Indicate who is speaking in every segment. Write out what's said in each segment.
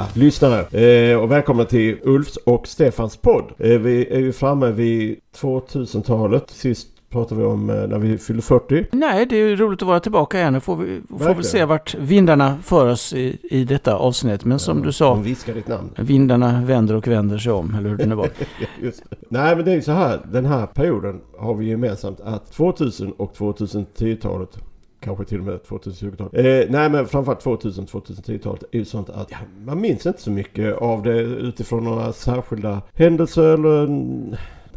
Speaker 1: Alla lyssnare eh, och välkomna till Ulfs och Stefans podd. Eh, vi är ju framme vid 2000-talet. Sist pratade vi om eh, när vi fyllde 40.
Speaker 2: Nej, det är ju roligt att vara tillbaka igen. Nu får vi får väl se vart vindarna för oss i, i detta avsnitt. Men som du sa, vindarna vänder och vänder sig om, eller hur det nu var.
Speaker 1: Just det. Nej men det är ju så här. Den här perioden har vi gemensamt att 2000 och 2010-talet Kanske till och med 2020-talet. Eh, nej men framförallt 2000-2010-talet är ju sånt att ja, man minns inte så mycket av det utifrån några särskilda händelser eller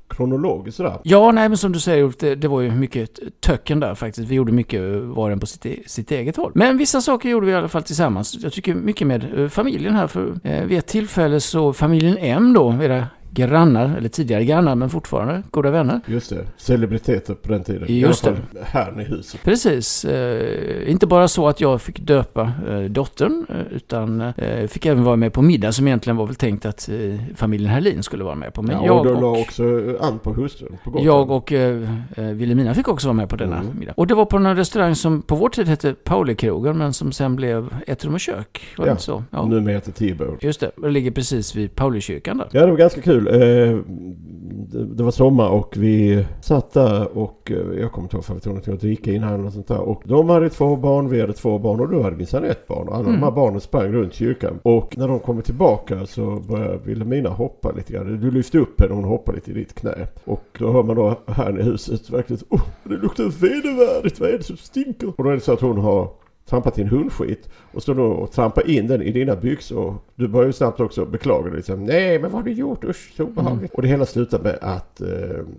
Speaker 1: kronologiskt sådär.
Speaker 2: Ja, nej, men som du säger Ulf, det, det var ju mycket töcken där faktiskt. Vi gjorde mycket var och en på sitt, e- sitt eget håll. Men vissa saker gjorde vi i alla fall tillsammans. Jag tycker mycket med eh, familjen här. För eh, vid ett tillfälle så familjen M då, era grannar, eller tidigare grannar men fortfarande goda vänner.
Speaker 1: Just det. Celebriteter på den tiden.
Speaker 2: Just
Speaker 1: I alla fall här i huset.
Speaker 2: Precis. Eh, inte bara så att jag fick döpa eh, dottern, eh, utan eh, fick även vara med på middag som egentligen var väl tänkt att eh, familjen Herlin skulle vara med på. Men
Speaker 1: ja,
Speaker 2: jag
Speaker 1: och du la också an på hustrun på Gotland.
Speaker 2: jag och eh, eh, Wilhelmina fick också vara med på denna
Speaker 1: Mm.
Speaker 2: middag. Och det var på en restaurang som på vår tid hette Paulikrogen, men som sen blev ett rum och kök. Var det
Speaker 1: Ja.
Speaker 2: så? Ja.
Speaker 1: Nu med heter T-Bone.
Speaker 2: Just det, det ligger precis vid Paulikyrkan där.
Speaker 1: Ja, det var ganska kul. Eh, det, var sommar och vi satt där och eh, jag kommer inte ihåg för vi tog någonting att dricka innan eller något sånt där. Och de hade två barn, vi hade två barn och du hade minsann ett barn. Och alla
Speaker 2: Mm.
Speaker 1: de här barnen sprang runt kyrkan. Och när de kommer tillbaka så började Wilhelmina hoppa lite grann. Du lyfte upp henne och hon hoppade lite i ditt knä. Och då hör man då här i huset verkligen oh, det luktar vedervärdigt, vad är det som stinker? Och då är det så att hon har trampat in hundskit och står då och trampar in den i dina byxor. Du börjar ju snabbt också beklaga dig. Liksom, Nej, men vad har du gjort? Usch, så obehagligt. Och det hela slutar med att eh,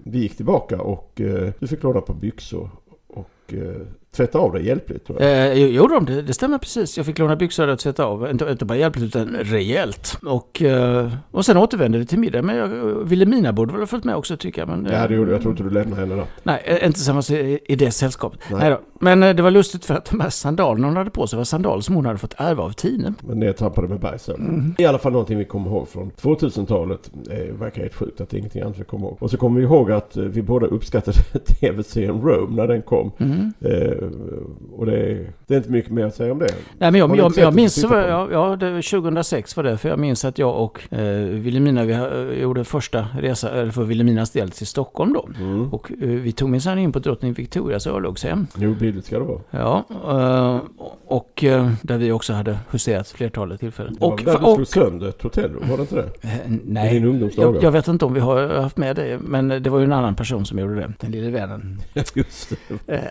Speaker 1: vi gick tillbaka och eh, du fick låna på byxor och eh, tvätta av dig hjälpligt tror jag.
Speaker 2: Eh, jo, jo då, det, det stämmer precis. Jag fick låna byxor att tvätta av. Inte, inte bara hjälpligt utan rejält. Och, eh, och sen återvände vi till middag. Men jag, Wilhelmina borde väl ha följt med också tycker jag. Men,
Speaker 1: Ja,
Speaker 2: eh,
Speaker 1: det gjorde jag. Jag tror inte du lämnade henne då.
Speaker 2: Nej, eh, inte tillsammans i, i det sällskapet.
Speaker 1: Nej.
Speaker 2: Nej. då. Men eh, det var lustigt för att de här sandalerna hon hade på sig var sandaler som hon hade fått ärva av Tine.
Speaker 1: Men nedtrampade med sen.
Speaker 2: Mm.
Speaker 1: I alla fall någonting vi kommer ihåg från 2000-talet. Det verkar helt sjukt att det är ingenting annat vi kommer ihåg. Och så kommer vi ihåg att eh, vi båda uppskattade tv-serien Rome när den kom.
Speaker 2: Mm.
Speaker 1: Eh, och det är, det är inte mycket mer att säga om det.
Speaker 2: Nej, men jag, jag, jag
Speaker 1: det?
Speaker 2: minns, ja, ja, det var 2006 var det, för jag minns att jag och eh, Wilhelmina, vi eh, gjorde första resa, eller för Wilhelminas del, till Stockholm då.
Speaker 1: Mm.
Speaker 2: Och eh, vi tog minsann in på drottning Victorias örlogshem.
Speaker 1: Jo, billigt ska det vara.
Speaker 2: Ja, eh, och eh, där vi också hade huserat flertalet tillfällen.
Speaker 1: Det var
Speaker 2: Och,
Speaker 1: där du slog sönder ett hotellrum, var det inte det?
Speaker 2: eh, nej, jag, jag vet inte om vi har haft med det, men det var ju en annan person som gjorde det, den lille vännen.
Speaker 1: Just det.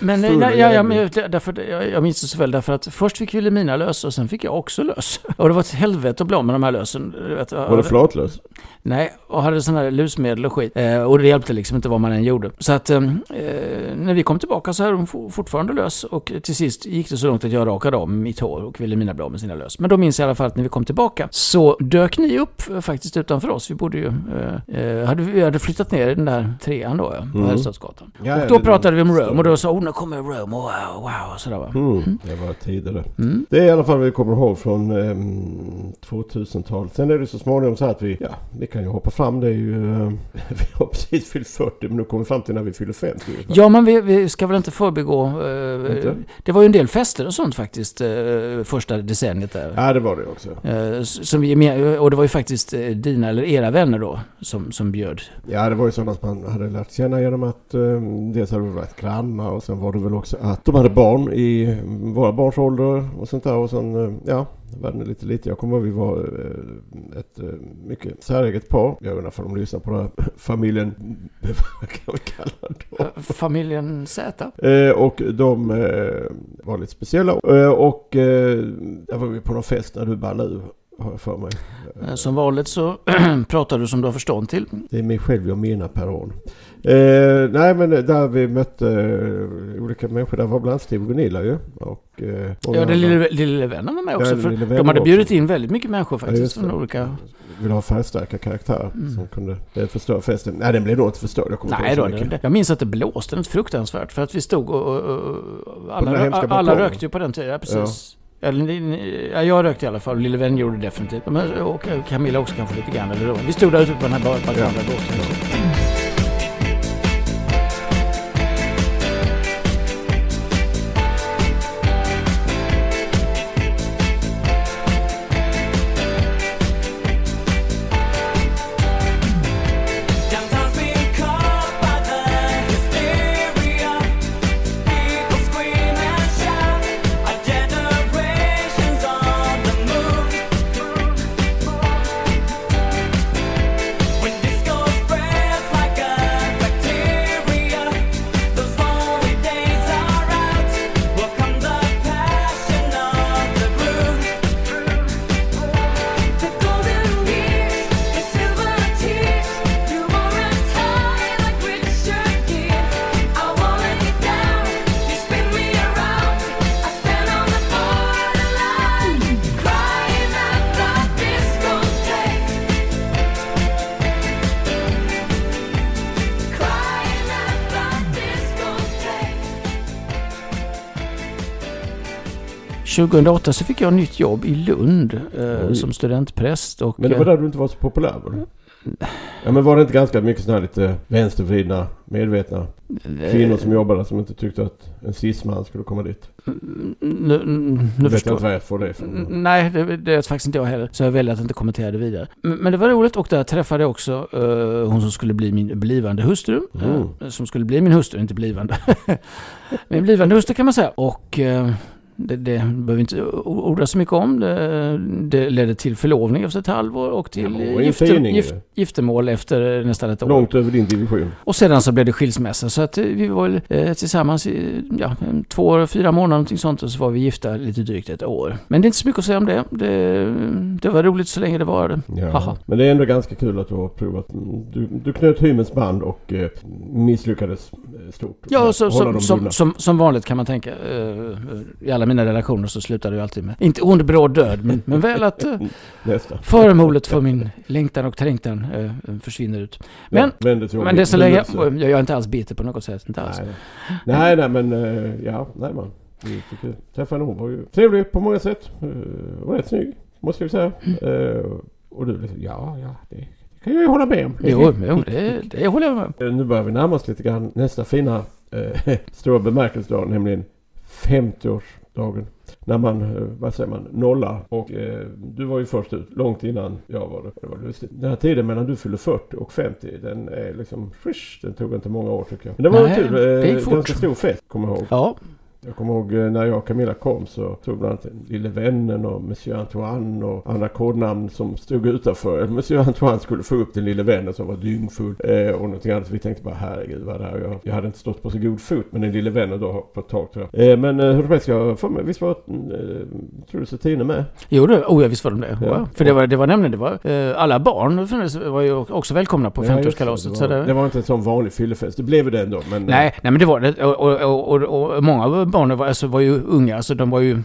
Speaker 2: Men,
Speaker 1: Full
Speaker 2: nej, ja, ja, men jag- därför, jag, jag minns det så väl därför att först fick Wilhelmina lös och sen fick jag också lös. Och det var ett helvete att bli av med de här lösen. Du Vet,
Speaker 1: Var det flatlös?
Speaker 2: Nej, och hade sådana här lusmedel och skit. Eh, och det hjälpte liksom inte vad man än gjorde. Så att eh, när vi kom tillbaka så hade for- fortfarande lös. Och till sist gick det så långt att jag rakade av mitt hår och Wilhelmina blev av med sina lös. Men då minns jag i alla fall att när vi kom tillbaka så dök ni upp eh, faktiskt utanför oss. Vi bodde ju... Eh, eh, hade, vi hade flyttat ner i den där trean då, ja, på
Speaker 1: Mm. Ja,
Speaker 2: och då
Speaker 1: det-
Speaker 2: pratade vi om Rome och då sa hon, nu kommer Rome, wow, wow, sådär va.
Speaker 1: Mm, det var tidigare.
Speaker 2: Mm.
Speaker 1: Det är i alla fall vad vi kommer ihåg från ehm, 2000-talet. Sen är det så småningom så att vi, ja, vi kan ju hoppa fram. Det är ju, eh, vi har precis fyllt 40 men nu kommer vi fram till när vi fyller 50. ungefär.
Speaker 2: Ja, men vi, vi ska väl inte förbigå... Eh,
Speaker 1: Inte?
Speaker 2: det var ju en del fester och sånt faktiskt, eh, första decenniet där.
Speaker 1: Ja, det var det också.
Speaker 2: Eh, som vi, och det var ju faktiskt eh, dina eller era vänner då som, som bjöd.
Speaker 1: Ja, det var ju sådana som man hade lärt känna genom att eh, dels hade vi varit grannar och sen var det väl också att de hade barn i våra barns ålder och sånt där. Och sen, eh, ja, världen är lite lite. Jag kommer ihåg vi var eh, ett eh, mycket säreget par. Jag undrar om de lyssnar på den här familjen, vad kan vi kalla dem?
Speaker 2: Familjen Z.
Speaker 1: Och de var lite speciella. Och där var vi på någon fest när du bara nu har jag för mig.
Speaker 2: Eh, Som vanligt så pratar du som du har förstånd till.
Speaker 1: Det är mig själv jag menar per år. Eh, nej men där vi mötte eh, olika människor. Där var bland annat Steve och Gunilla ju. Och, eh,
Speaker 2: Ja, den lille, lille vännen var med också. för de hade
Speaker 1: också.
Speaker 2: bjudit in väldigt mycket människor
Speaker 1: Ja,
Speaker 2: faktiskt.
Speaker 1: just
Speaker 2: från olika...
Speaker 1: Vill ha färgstarka karaktärer
Speaker 2: Mm.
Speaker 1: som kunde förstöra festen. Nej den blev nog inte förstörd. Jag kommer
Speaker 2: Nej då, det, jag minns att det blåste något fruktansvärt. För att vi stod och... och, och alla, alla rökte ju på den tiden, ja, precis. Eller, ja, jag rökte i alla fall, lille vän gjorde det definitivt. Men, eh, och Camilla också kanske lite grann. Eller då. Vi stod där ute på den här bar-
Speaker 1: Ja.
Speaker 2: 2008 så fick jag nytt jobb i Lund eh, som studentpräst. Och,
Speaker 1: Men det var
Speaker 2: eh,
Speaker 1: där du inte var så populär var det? Ja men var det inte ganska mycket sådana här lite vänstervridna, medvetna kvinnor som jobbade som inte tyckte att en cisman skulle komma dit?
Speaker 2: Nu, nu,
Speaker 1: Nu
Speaker 2: nu
Speaker 1: vet jag inte vad jag får det för.
Speaker 2: Mm, Nej, det, det är faktiskt inte jag heller. Så jag väljer att inte kommentera det vidare. Men, men det var roligt och där träffade jag också eh, hon som skulle bli min blivande hustru.
Speaker 1: Mm.
Speaker 2: Eh, som skulle bli min hustru, inte blivande. min blivande hustru kan man säga. Och eh, det, det behöver inte orda så mycket om. Det, det ledde till förlovning efter ett halvår och till
Speaker 1: Ja,
Speaker 2: gifter, gift, giftermål efter nästan ett år.
Speaker 1: Långt över din division.
Speaker 2: Och sedan så blev det skilsmässa. Så att eh, vi var eh, tillsammans i ja, två år, fyra månader någonting sånt och så var vi gifta lite drygt ett år. Men det är inte så mycket att säga om det. Det, det var roligt så länge det varade.
Speaker 1: Ja.
Speaker 2: Haha.
Speaker 1: Men det är ändå ganska kul att du har provat. Du, du knöt hymens band och eh, misslyckades eh, stort.
Speaker 2: Ja, så, som, som, som, som vanligt kan man tänka. Eh, I alla mina relationer så slutar det ju alltid med, inte ond bråd död, men, men väl att eh, föremålet för min längtan och trängtan eh, försvinner ut. Men,
Speaker 1: ja, vänder till
Speaker 2: men det så länge,
Speaker 1: obelydelse.
Speaker 2: jag är inte alls bitter på något sätt. Inte alls.
Speaker 1: Nej, nej, nej men eh, ja, nej man. Vi fick ju träffa henne. Hon var ju trevlig på många sätt. Uh, och rätt snygg, måste jag säga.
Speaker 2: Mm.
Speaker 1: Eh, och du liksom, ja, ja, det, det kan jag ju hålla med om.
Speaker 2: Jo, jo det, det håller jag med om.
Speaker 1: Eh, Nu börjar vi närma oss lite grann nästa fina eh, stora bemärkelsedag, nämligen 50-årsdagen. När man, eh, vad säger man, nollar. Och eh, du var ju först ut, långt innan jag var det. Det var lustigt. Den här tiden mellan du fyller 40 och 50, den är liksom, frisch, den tog inte många år tycker jag. Men det var
Speaker 2: Nej,
Speaker 1: kul.
Speaker 2: det
Speaker 1: Eh, ganska stor fest, kommer jag ihåg.
Speaker 2: Ja,
Speaker 1: Jag kommer ihåg eh, när jag och Camilla kom så tog bland annat Lille Vännen och Monsieur Antoine och andra kodnamn som stod utanför. Monsieur Antoine skulle få upp den Lille Vännen som var dyngfull eh, och någonting annat. Vi tänkte bara herregud vad det här? Jag, jag hade inte stått på så god fot med den Lille Vännen då på ett tag tror jag. Eh, men eh, hur som helst, jag får mig, visst var eh, Truls och Tine med?
Speaker 2: Jo, det, oh, ja, visst var de det.
Speaker 1: Ja.
Speaker 2: Ja. För det var, det var nämligen, det var, eh, alla barn var ju också välkomna på
Speaker 1: Ja, just det.
Speaker 2: 50-årskalaset.
Speaker 1: Det
Speaker 2: det,
Speaker 1: det var inte en sån vanlig fyllefest. Det blev det ändå. Men, eh,
Speaker 2: Nej, nej men det var det. Och, och, och, och, många barnen var, alltså, var ju unga, så de var ju...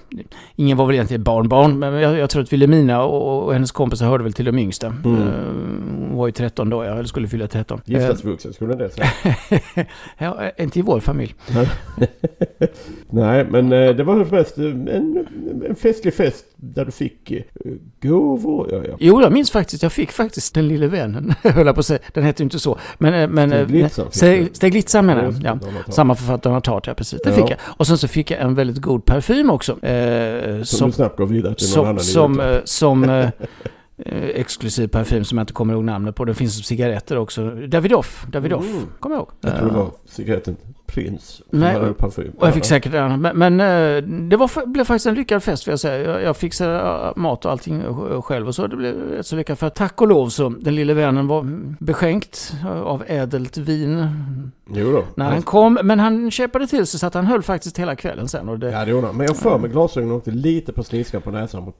Speaker 2: Ingen var väl egentligen barnbarn, men jag, jag tror att Wilhelmina och, och hennes kompisar hörde väl till de yngsta.
Speaker 1: Mm.
Speaker 2: Eh, Hon var ju 13 då, ja, eller skulle fylla 13. Eh,
Speaker 1: Giftasvuxen skulle det säga.
Speaker 2: ja, inte i vår familj.
Speaker 1: Nej, men eh, det var hur eh, en, en festlig fest där du fick eh, gåvor. Ja, ja.
Speaker 2: Jo, jag minns faktiskt, jag fick faktiskt Den lille vännen, höll jag på att säga. Den hette ju inte så. Men... eh, men eh,
Speaker 1: Steglitsan fick
Speaker 2: Steg-
Speaker 1: du.
Speaker 2: Steglitsan menar jag. Ja. Samma författare har tagit, ja precis. Det
Speaker 1: Ja.
Speaker 2: fick jag. Och sen så fick jag en väldigt god parfym också. Eh,
Speaker 1: Som,
Speaker 2: som
Speaker 1: du snabbt går vidare till någon
Speaker 2: som,
Speaker 1: annan
Speaker 2: som, eh, som eh, eh, exklusiv parfym som jag inte kommer ihåg namnet på. Det finns som cigaretter också. Davidoff, Davidoff,
Speaker 1: Mm.
Speaker 2: kommer jag ihåg.
Speaker 1: Jag tror det
Speaker 2: Eh,
Speaker 1: var cigaretten
Speaker 2: Nej,
Speaker 1: hade parfym.
Speaker 2: och jag fick säkert en Men, men eh, det var, blev faktiskt en lyckad fest för jag säga. Jag, jag fixade eh, mat och allting eh, själv och så. Det blev rätt så lyckat. För tack och lov så den lille vännen var beskänkt av ädelt vin
Speaker 1: Jo då.
Speaker 2: när han kom. Men han kämpade till sig så att han höll faktiskt hela kvällen sen. Och det,
Speaker 1: Ja det gjorde han. Men jag för mig glasögonen åkte lite på sniskan på näsan på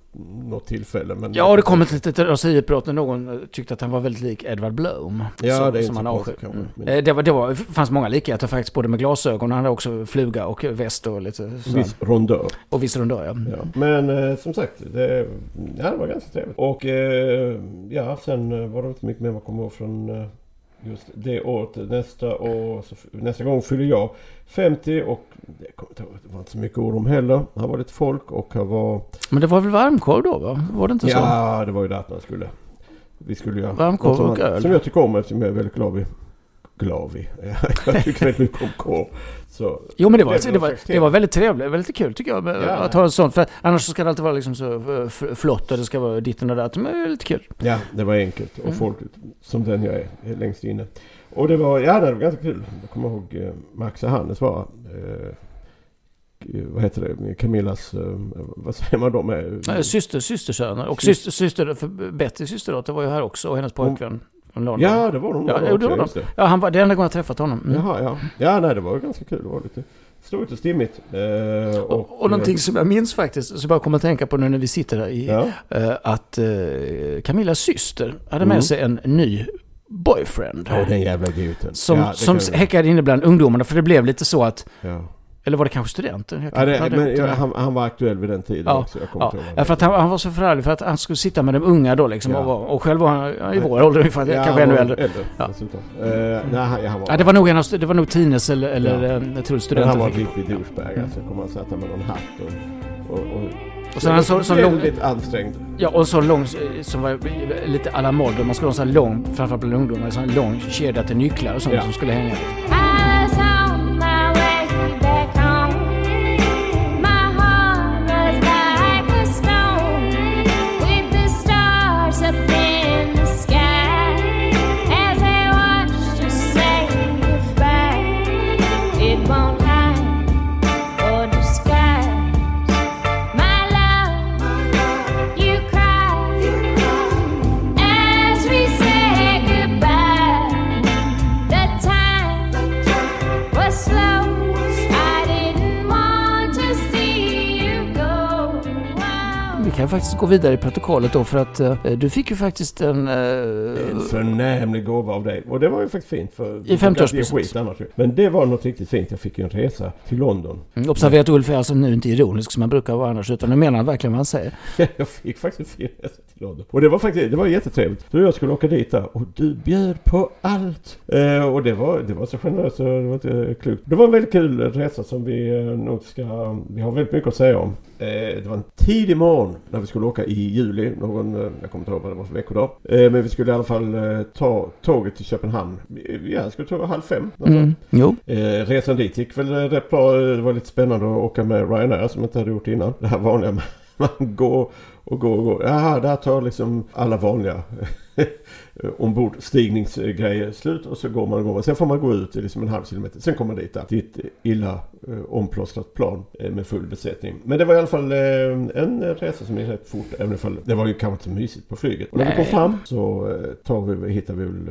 Speaker 1: något tillfälle. Men
Speaker 2: Ja, det kom ett litet raseriutbrott när någon tyckte att han var väldigt lik Edward Blom.
Speaker 1: Ja,
Speaker 2: som,
Speaker 1: det är
Speaker 2: som
Speaker 1: inte
Speaker 2: han
Speaker 1: så
Speaker 2: avskyr.
Speaker 1: konstigt
Speaker 2: Mm.
Speaker 1: men-
Speaker 2: Det, var, det var, fanns många likheter faktiskt, både med glasögon, han hade också fluga och väst och lite sådär.
Speaker 1: Viss rondör.
Speaker 2: Och viss rondör, ja.
Speaker 1: Ja. Men eh, som sagt, det, ja, det var ganska trevligt. Och eh, ja, sen eh, var det inte mycket mer man kommer ihåg från eh, just det året. Nästa, år, nästa gång fyller jag 50 och det, ihåg, det var inte så mycket ord om heller. Här var lite folk och här var...
Speaker 2: Men det var väl varmkorv då, va? Var det inte så?
Speaker 1: Ja, det var ju det att man skulle... Vi skulle göra...
Speaker 2: Varmkorv och öl.
Speaker 1: Som jag tycker om eftersom jag är väldigt glad i... Glad i? jag tycker väldigt mycket om korv. Så,
Speaker 2: Jo men det var,
Speaker 1: Det var
Speaker 2: det var, det var väldigt trevligt, väldigt kul tycker jag
Speaker 1: Ja.
Speaker 2: att ha en sån. För annars ska det alltid vara liksom så eh, flott och det ska vara ditten och datten. Men det är lite kul.
Speaker 1: Ja, det var enkelt och
Speaker 2: Mm.
Speaker 1: folkligt som den jag är, längst inne. Och det var, ja det var ganska kul. Jag kommer ihåg eh, Max och Hannes var, eh, vad heter det, Camillas, vad säger man då med?
Speaker 2: Syster, systersöner. Och
Speaker 1: Syster-
Speaker 2: syster, syster, för Betty systerdotter var ju här också och hennes pojkvän från London.
Speaker 1: Ja, det var de.
Speaker 2: Ja, det var de. Ja, han var, det är enda gången jag träffat honom. Mm.
Speaker 1: Jaha, ja. Ja, nej det var ganska kul. Det var lite stort och stimmigt. Eh, och,
Speaker 2: Och, och någonting som jag minns faktiskt, som jag kommer att tänka på nu när vi sitter här i,
Speaker 1: Ja,
Speaker 2: eh, att eh, Camillas syster hade
Speaker 1: Mm.
Speaker 2: med sig en ny boyfriend.
Speaker 1: ja den jävla idioten.
Speaker 2: Som,
Speaker 1: ja,
Speaker 2: som häckade inne bland ungdomarna, för det blev lite så att,
Speaker 1: Ja.
Speaker 2: Eller var det kanske studenten? Jag
Speaker 1: Ja, det, men, ja,
Speaker 2: med-
Speaker 1: han, han var aktuell vid den tiden
Speaker 2: Ja,
Speaker 1: också. Jag
Speaker 2: Ja, ja, för att han, han var så förarglig för att han skulle sitta med de unga då liksom.
Speaker 1: Ja.
Speaker 2: Och, och själv var han ja, i vår ålder ungefär,
Speaker 1: Ja,
Speaker 2: kanske ännu
Speaker 1: han
Speaker 2: äldre.
Speaker 1: äldre
Speaker 2: Ja.
Speaker 1: Eh, nej, han, ja, han var...
Speaker 2: Ja, det var nog, en av, det var nog Tines eller, eller
Speaker 1: Ja.
Speaker 2: jag tror
Speaker 1: Men
Speaker 2: studenten
Speaker 1: han var en riktig douchebag. Alltså, jag kommer att sätta med någon hatt och, och, och
Speaker 2: Och sen en sån, sån lång...
Speaker 1: Ansträngd.
Speaker 2: Ja, och sån lång som var lite à la mode. Man skulle ha en sån lång, framförallt bland ungdomar, en sån lång kedja till nycklar och sånt
Speaker 1: Ja.
Speaker 2: som skulle hänga. Faktiskt gå vidare i protokollet då för att eh, du fick ju faktiskt en... eh,
Speaker 1: En förnämlig gåva av dig. Och det var ju faktiskt fint. För
Speaker 2: I 50-årspresent.
Speaker 1: det är skit annars ju. Men det var något riktigt fint. Jag fick ju en resa till London.
Speaker 2: Mm, Observera att Ulf är alltså nu inte ironisk som han brukar vara annars utan nu menar han verkligen vad han säger.
Speaker 1: Jag fick faktiskt en fin resa till London. Och det var faktiskt det var jättetrevligt. Så jag skulle åka dit där och du bjöd på allt. Eh, och det var, det var så generöst så det var inte klokt. Det var en väldigt kul resa som vi eh, nog ska... Vi har väldigt mycket att säga om. Eh, det var en tidig morgon när vi skulle åka i juli. Någon, eh, jag kommer inte ihåg vad det var för veckodag. Eh, men vi skulle i alla fall ta tåget till Köpenhamn. Ja, jag skulle ta halv fem.
Speaker 2: Mm. Jo.
Speaker 1: Resan dit gick väl rätt bra. Det var lite spännande att åka med Ryanair som jag inte hade gjort innan. Det här vanliga med man går och går och går. Ja, där tar liksom alla vanliga ombordstigningsgrejer slut och så går man och går. Sen får man gå ut i liksom en halv kilometer. Sen kommer man dit där, till ett illa eh, omplåstrat plan eh, med full besättning. Men det var i alla fall eh, en resa som gick rätt fort. Även ifall det var ju kanske inte så mysigt på flyget. Och när vi kom fram så eh, tar vi, hittar vi väl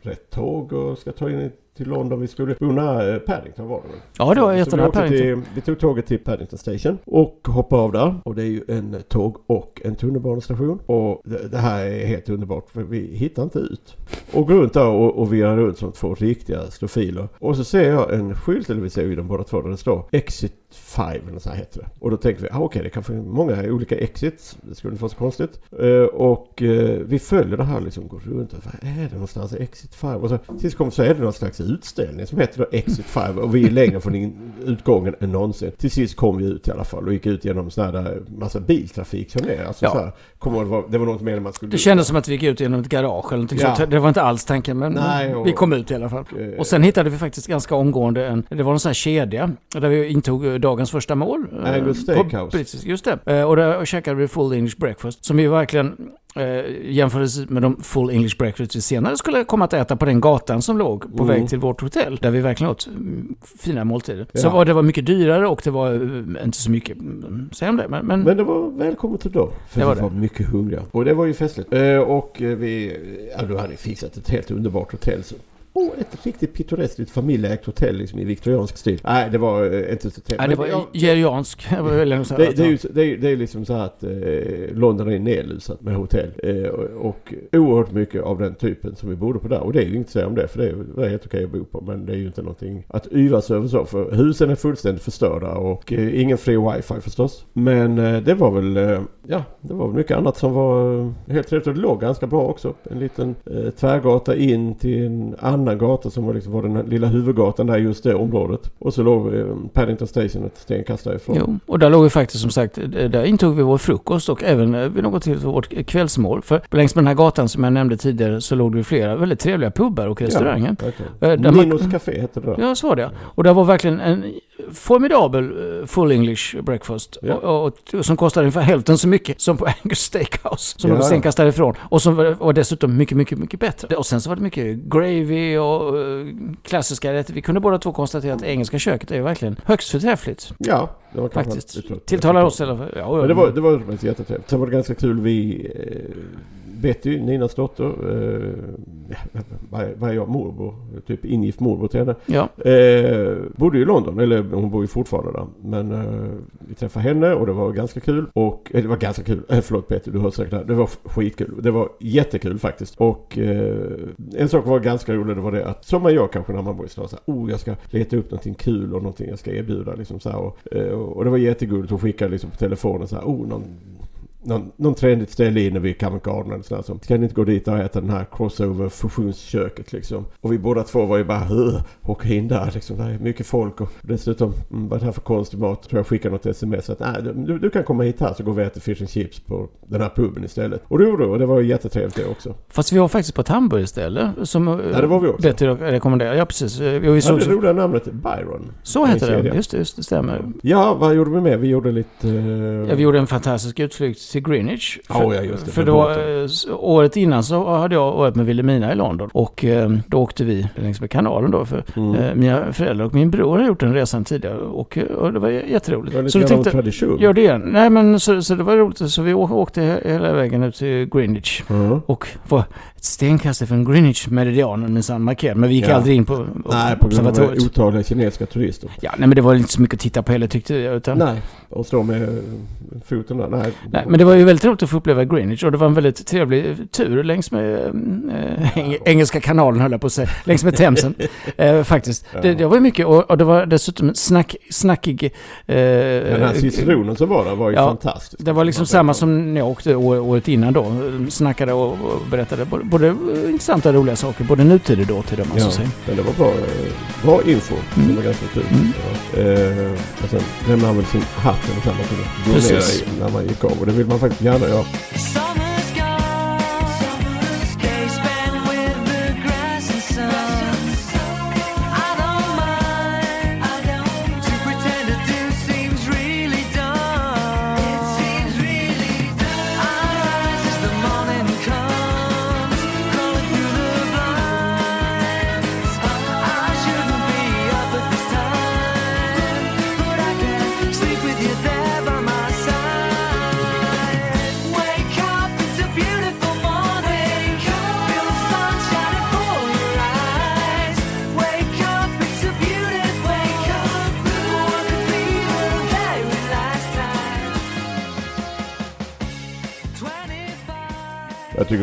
Speaker 1: rätt tåg och ska ta in till London. Vi skulle bo nära eh, Paddington var det väl?
Speaker 2: Ja, det var jättenära Paddington.
Speaker 1: till, vi tog tåget till Paddington Station och hoppade av där. Och det är ju en tåg och en tunnelbanestation. Och det, det här är helt underbart för vi hittar inte ut. Och går runt där och, och virrar runt som två riktiga stofiler. Och så ser jag en skylt, eller vi ser ju dem båda två, där det står Exit 5 eller så här heter det. Och då tänkte vi, ah, okej det kan finnas många olika exits. Det skulle inte vara så konstigt. Eh, och eh, vi följer det här liksom, går runt och vad är det någonstans? Exit 5? Och så tills kom så är det någon slags utställning som heter då Exit 5 och vi är längre från in, utgången än någonsin. Till sist kom vi ut i alla fall och gick ut genom sån här där massa biltrafik som är. Alltså
Speaker 2: Ja.
Speaker 1: så här, ihåg, det, var, det var något mer än man skulle
Speaker 2: Det kändes som att vi gick ut genom ett garage eller någonting
Speaker 1: Ja.
Speaker 2: sånt. Det var inte alls tanken men
Speaker 1: Nej, och-
Speaker 2: vi kom ut i alla fall.
Speaker 1: eh,
Speaker 2: Och sen hittade vi faktiskt ganska omgående en, det var en sån här kedja där vi intog eh, dagens första mål. eh,
Speaker 1: Angus Steakhouse.
Speaker 2: Brittisk, just det. Eh, Och där käkade vi full English breakfast som vi verkligen eh, jämförelse med de full English breakfast vi senare skulle komma att äta på den gatan som låg på
Speaker 1: Mm.
Speaker 2: väg till vårt hotell. Där vi verkligen åt mm, fina måltider. Så
Speaker 1: Ja.
Speaker 2: var det var mycket dyrare och det var eh, inte så mycket, mm, det, men, men,
Speaker 1: Men det var välkommet då. För
Speaker 2: Det var
Speaker 1: vi
Speaker 2: det.
Speaker 1: var mycket hungriga. Och det var ju festligt. Eh, och vi, ja du hade fixat ett helt underbart hotell. Så. Oh, ett riktigt pittoreskt familjeägt hotell liksom, i viktoriansk stil. Nej, det var eh, inte så trevligt.
Speaker 2: nej, det var geriansk. Det, var
Speaker 1: är ju, det, är, det är liksom så här att eh, London är nedlusat med hotell. Eh, och, och oerhört mycket av den typen som vi bodde på där. Och det är ju inte så om det, för det är helt okej att bo på. Men det är ju inte någonting att yvas över så. För husen är fullständigt förstörda och eh, ingen fri wifi förstås. Men eh, det var väl, eh, ja, det var väl mycket annat som var helt trevligt. Och det låg ganska bra också. En liten tvärgata in till en annan gata som var, liksom, var den lilla huvudgatan där just det området. Och så låg eh, Paddington Station ett stenkast därifrån.
Speaker 2: Jo, och där låg vi faktiskt som sagt, eh, där intog vi vår frukost och även eh, vid något till vårt kvällsmål. För längs med den här gatan som jag nämnde tidigare så låg det flera väldigt trevliga pubbar och restauranger.
Speaker 1: Ja,
Speaker 2: man-
Speaker 1: Ninos Café hette det då.
Speaker 2: Ja, så var det. Och det var verkligen en formidabel eh, full English breakfast.
Speaker 1: Ja.
Speaker 2: Och, och, och som kostade ungefär hälften så mycket som på Angus Steakhouse. Som
Speaker 1: Ja,
Speaker 2: låg
Speaker 1: ja.
Speaker 2: stenkast därifrån. Och som var, dessutom mycket, mycket, mycket bättre. Och sen så var det mycket gravy och eh, klassiska rätter. Vi kunde båda två konstatera att engelska köket är verkligen högst förträffligt.
Speaker 1: Ja, det var kanske
Speaker 2: Faktiskt. Tilltalar oss i alla fall. Ja,
Speaker 1: Men det var, det var jättetrevligt. Sen var det ganska kul. Vi... Eh, Betty, Ninas dotter, eh, vad är- vad är jag? Morbror? Typ ingift morbror till henne.
Speaker 2: Ja.
Speaker 1: Eh, bodde i London, eller hon bor ju fortfarande där. Men eh, vi träffade henne och det var ganska kul. Och, eh, det var ganska kul. Eh, förlåt Peter, du hör säkert det här. Det var skitkul. Det var jättekul faktiskt. Och eh, en sak var ganska rolig, det var det att som man gör kanske när man bor i stan. Så här, oh, jag ska leta upp någonting kul och någonting jag ska erbjuda. Liksom, så här, och, eh, och det var jättegulligt. Hon skickade liksom på telefonen så här, oh, någon någon, någon trendigt ställe inne vid Garden eller sådär som ska ni inte gå dit och äta den här crossover fusionsköket liksom. Och vi båda två var ju bara "Ugh, åka in där liksom. Det är mycket folk och dessutom mm, vad är det här för konstig mat? Tror jag skickade något sms att nej, du, du kan komma hit här så går vi och äter fish and chips på den här puben istället. Och det gjorde och det var ju jättetrevligt det också.
Speaker 2: Fast vi var faktiskt på ett hamburgerställe som eh,
Speaker 1: Ja, det var vi också.
Speaker 2: bättre att rekommendera. Ja, precis. Eh, Vi
Speaker 1: Ja,
Speaker 2: såg,
Speaker 1: det roliga namnet Byron.
Speaker 2: så heter det. Just det, just det stämmer.
Speaker 1: Ja, vad gjorde vi med? Vi gjorde lite... eh,
Speaker 2: Ja, vi gjorde en fantastisk utflykt till Greenwich. För,
Speaker 1: ja, just det,
Speaker 2: för då,
Speaker 1: båten.
Speaker 2: eh, året innan så hade jag varit med Wilhelmina i London. Och eh, då åkte vi längs med kanalen då. För
Speaker 1: Mm.
Speaker 2: eh, mina föräldrar och min bror har gjort den resan tidigare. Och, eh, och det var jätteroligt.
Speaker 1: Det var
Speaker 2: så vi tänkte,
Speaker 1: tradition.
Speaker 2: gör det igen. Nej men så, så det var roligt. Så vi åkte he- hela vägen ut till Greenwich.
Speaker 1: Ja.
Speaker 2: Och var ett stenkast ifrån Greenwich-meridianen minsann markerad. Men vi gick
Speaker 1: Ja.
Speaker 2: aldrig in på
Speaker 1: Nej, på grund av
Speaker 2: observatoriet.
Speaker 1: otaliga kinesiska turister.
Speaker 2: Ja, nej men det var inte så mycket att titta på heller tyckte jag. Utan,
Speaker 1: Nej, och stå med foten där. Nej,
Speaker 2: Nej, men det var ju väldigt roligt att få uppleva Greenwich och det var en väldigt trevlig tur längs med eng Engelska kanalen höll jag på att säga, längs med Themsen. eh, faktiskt. Det, det var mycket och, och det var dessutom snack, snackig... Eh,
Speaker 1: Den här ciceronen som var där var ju
Speaker 2: ja,
Speaker 1: fantastisk.
Speaker 2: det var liksom samma som när jag åkte året innan då. Snackade och, och berättade både, både eh, intressanta och roliga saker, både nutid och dåtid om man så
Speaker 1: Ja,
Speaker 2: säger.
Speaker 1: men det var bra, eh, bra info.
Speaker 2: Mm.
Speaker 1: Det var ganska kul.
Speaker 2: Mm.
Speaker 1: Ja. Eh, och sen lämnade han väl sin hatt eller så gå
Speaker 2: Precis.
Speaker 1: när man gick av. Och det vill man man faktiskt kan göra.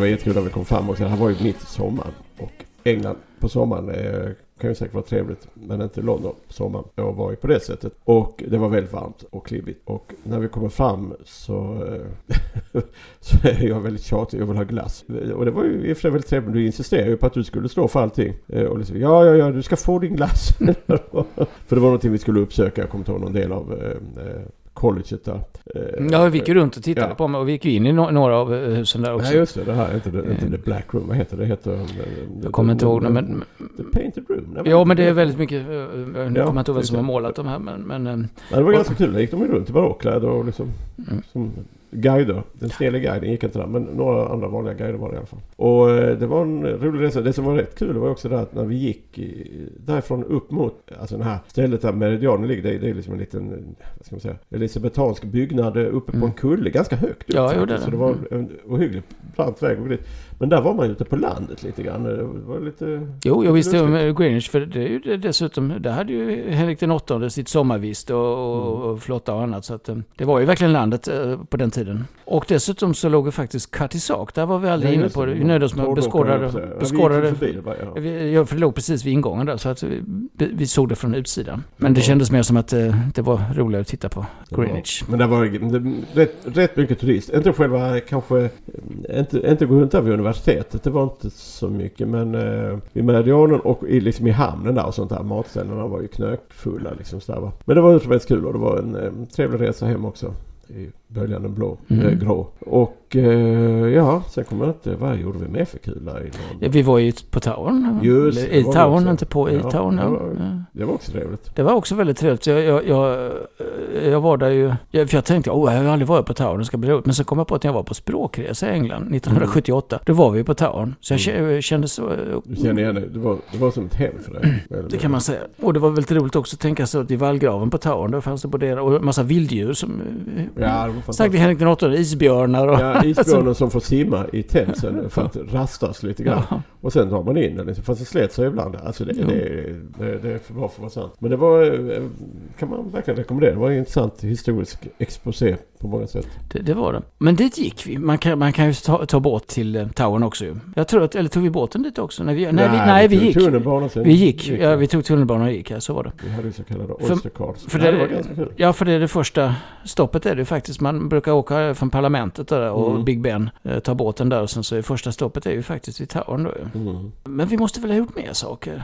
Speaker 1: Var jättekul när vi kom fram också. Det här var ju mitt i sommaren. Och England på sommaren eh, kan ju säkert vara trevligt. Men inte London på sommaren. Jag var ju på det sättet. Och det var väldigt varmt och klibbigt. Och när vi kommer fram så, eh, så är jag väldigt tjatig. Jag vill ha glass. Och det var ju i och för sig väldigt trevligt. Du insisterade ju på att du skulle stå för allting. Eh, och liksom, ja, ja, ja, du ska få din glass. för det var någonting vi skulle uppsöka. Jag kommer inte ihåg någon del av eh, eh colleget där. Eh,
Speaker 2: Ja, vi gick ju runt och tittade
Speaker 1: Ja.
Speaker 2: på mig och vi gick ju in i några av eh, husen där också.
Speaker 1: Nej just det, det här är inte, det, inte The Black Room. Vad heter det? heter, eh,
Speaker 2: jag kommer inte ihåg men...
Speaker 1: The Painted Room? Nej,
Speaker 2: Ja, men det är väldigt mycket... eh, Nu
Speaker 1: Ja,
Speaker 2: kommer jag inte ihåg vem som har målat de här, men... men eh,
Speaker 1: Nej, det var ganska kul. Där gick de ju runt i barockkläder och liksom
Speaker 2: Mm.
Speaker 1: som guider. Den snälla guiden gick inte där, men några andra vanliga guider var det i alla fall. Och eh, det var en rolig resa. Det som var rätt kul var också det att när vi gick därifrån upp mot, alltså det här stället där Meridianen ligger, det det är liksom en liten, vad ska man säga, elisabetansk byggnad eh, uppe på
Speaker 2: Mm.
Speaker 1: en kulle, ganska högt upp
Speaker 2: Ja,
Speaker 1: faktiskt.
Speaker 2: jo, det.
Speaker 1: Så det var
Speaker 2: Mm.
Speaker 1: en ohyggligt brant väg. Men där var man ju ute på landet lite grann. Det var lite...
Speaker 2: Jo, jag visste om Greenwich, för det är ju dessutom, där hade ju Henrik den åttonde sitt sommarvist och, och,
Speaker 1: Mm.
Speaker 2: och flotta och annat. Så att, eh, det var ju verkligen landet eh, på den tiden. Och dessutom så låg ju faktiskt Catisac, där var vi aldrig
Speaker 1: Ja,
Speaker 2: inne på det. Vi nöjde oss med att beskåda det.
Speaker 1: Ja, vi bara, ja.
Speaker 2: Vi- Ja, för det låg precis vid ingången där, så att vi, vi såg det från utsidan. Men det kändes mer som att eh, det var roligare att titta på Greenwich.
Speaker 1: Men det var rätt, rätt mycket turist. Inte själva kanske, inte, inte gå runt där vid universitetet. Det var inte så mycket. Men eh, vid Meridianen och i, liksom i hamnen där och sånt där. Matställena var ju knökfulla liksom så där, va. Men det var utomordentligt kul och det var en eh, trevlig resa hem också. I böljande blå,
Speaker 2: Mm.
Speaker 1: eh, grå. Och eh, ja, sen kommer jag inte, vad gjorde vi mer för kul där i
Speaker 2: Ja,
Speaker 1: London?
Speaker 2: Vi var ju på Towern.
Speaker 1: Just
Speaker 2: Eller I Towern, inte på i
Speaker 1: Ja,
Speaker 2: Towern.
Speaker 1: det
Speaker 2: Ja.
Speaker 1: var-
Speaker 2: Ja.
Speaker 1: Det var också trevligt.
Speaker 2: Det var också väldigt trevligt. Jag, jag, jag, jag var där ju... För jag tänkte, oh, jag har aldrig varit på Towern, det ska bli roligt. Men så kom jag på att jag var på språkresa i England 1978, då var vi på Towern. Så jag kä- kände så...
Speaker 1: Du känner igen det. Det var, det var som ett hem för dig.
Speaker 2: Det kan man säga. Och det var väldigt roligt också att tänka sig att i vallgraven på Towern, där fanns det både och en massa vilddjur som...
Speaker 1: Ja, fantastiskt.
Speaker 2: Henrik den åttonde, isbjörnar och...
Speaker 1: Ja, isbjörnen som får simma i Themsen för att rastas lite grann.
Speaker 2: Ja.
Speaker 1: Och sen drar man in den liksom. Fast det slet sig ibland. Alltså det, det, det, det är för bra för att vara sant. Men det var, eh, kan man verkligen rekommendera. Det var en intressant historisk exposé på många sätt.
Speaker 2: Det, det var det. Men dit gick vi. Man kan, man kan ju ta, ta båt till eh, Towern också ju. Jag tror att, eller tog vi båten dit också? Nej, vi, nej, vi, nej, vi
Speaker 1: tog
Speaker 2: gick.
Speaker 1: Tunnelbanan sen.
Speaker 2: Vi gick. Ja, vi tog tunnelbanan och gick, ja, så var det.
Speaker 1: Vi hade ju så kallade
Speaker 2: För-
Speaker 1: Oyster cards.
Speaker 2: för
Speaker 1: Nej,
Speaker 2: det-
Speaker 1: det var ganska kul.
Speaker 2: Ja, för det är det första stoppet är det ju faktiskt. Man brukar åka från parlamentet där och
Speaker 1: Mm.
Speaker 2: Big Ben, eh, ta båten där och sen så är första stoppet är ju faktiskt vid Towern då ju.
Speaker 1: Mm.
Speaker 2: Men vi måste väl ha gjort mer saker?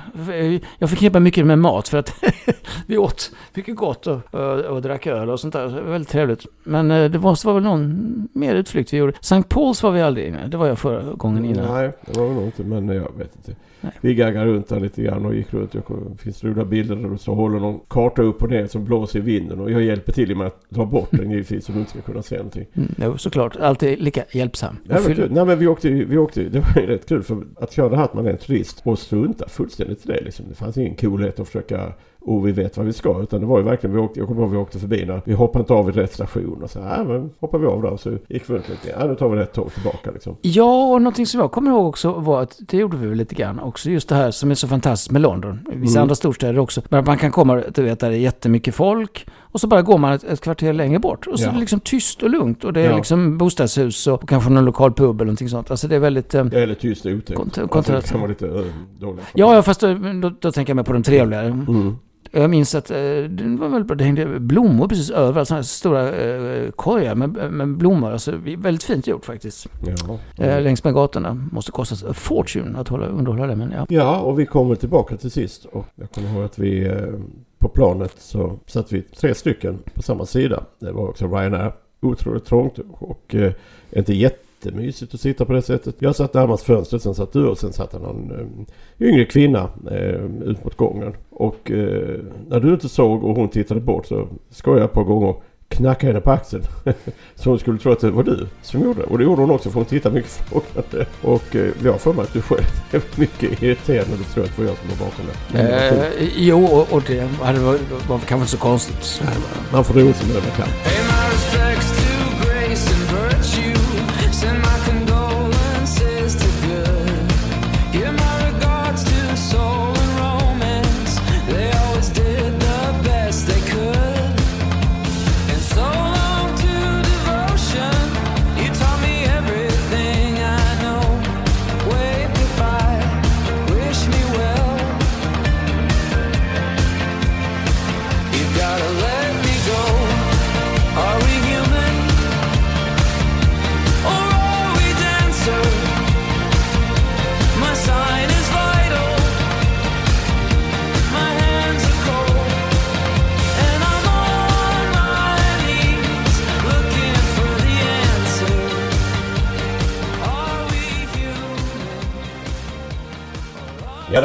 Speaker 2: Jag förknippar mycket med mat för att vi åt mycket gott och, och, och drack öl och sånt där. Så det var väldigt trevligt. Men eh, det måste vara väl någon mer utflykt vi gjorde. St. Pauls var vi aldrig inne. Det var jag förra gången innan.
Speaker 1: Nej, det var nog inte. Men jag vet inte.
Speaker 2: Nej.
Speaker 1: Vi gaggade runt där lite grann och gick runt. Jag kom- Det finns roliga bilder där du så håller någon karta upp och ner som blåser i vinden. Och jag hjälper till med att dra bort den givetvis så du inte ska kunna se någonting.
Speaker 2: Mm, jo, såklart. Alltid lika hjälpsam. Och
Speaker 1: men kul. Nej men vi åkte, vi åkte, det var ju rätt kul för att köra det här att man är en turist och strunta fullständigt i det liksom. Det fanns ingen coolhet att försöka och vi vet vad vi ska. Utan det var ju verkligen, vi åkte, jag kommer ihåg vi åkte förbi när vi hoppade inte av vid rätt station. Och så här, ja men hoppar vi av där så gick vi runt lite. Ja nu tar vi rätt tåg tillbaka liksom.
Speaker 2: Ja, och någonting som jag kommer ihåg också var att det gjorde vi väl lite grann också. Just det här som är så fantastiskt med London. Vissa
Speaker 1: Mm.
Speaker 2: andra storstäder också. Men man kan komma, du vet, där det är jättemycket folk. Och så bara går man ett, ett kvarter längre bort. Och så
Speaker 1: Ja.
Speaker 2: är det liksom tyst och lugnt. Och det är
Speaker 1: Ja.
Speaker 2: liksom bostadshus och, och kanske någon lokal pub eller någonting sånt. Alltså det är väldigt... Eh,
Speaker 1: Eller tyst och otäckt.
Speaker 2: Kont-
Speaker 1: Alltså, det kan vara lite uh, dåligt.
Speaker 2: ja, ja, fast då, då, då tänker jag mig på de trevligare.
Speaker 1: Mm.
Speaker 2: Jag minns att eh, det var väldigt bra. Det hängde blommor precis överallt. Sådana här stora eh, korgar med, med blommor. Alltså, väldigt fint gjort faktiskt.
Speaker 1: Ja.
Speaker 2: Eh, längs med gatorna. Måste kosta a fortune att hålla, underhålla det. Men ja.
Speaker 1: ja, och vi kommer tillbaka till sist. Och jag kommer ihåg att vi eh, på planet så satt vi tre stycken på samma sida. Det var också Ryanair. Otroligt trångt och eh, inte jättemysigt att sitta på det sättet. Jag satt närmast fönstret, sen satt du och sen satt någon eh, yngre kvinna eh, ut mot gången. Och eh, när du inte såg och hon tittade bort så skojade jag ett par gånger och knackade henne på axeln. så hon skulle tro att det var du som gjorde det. Och det gjorde hon också för hon tittade mycket frågande. Och eh, jag har för mig att du själv är mycket irriterad när du tror att det var jag som var bakom det.
Speaker 2: Eh, jo, och, det var, var kanske inte så konstigt.
Speaker 1: Man får roa sig med det man kan.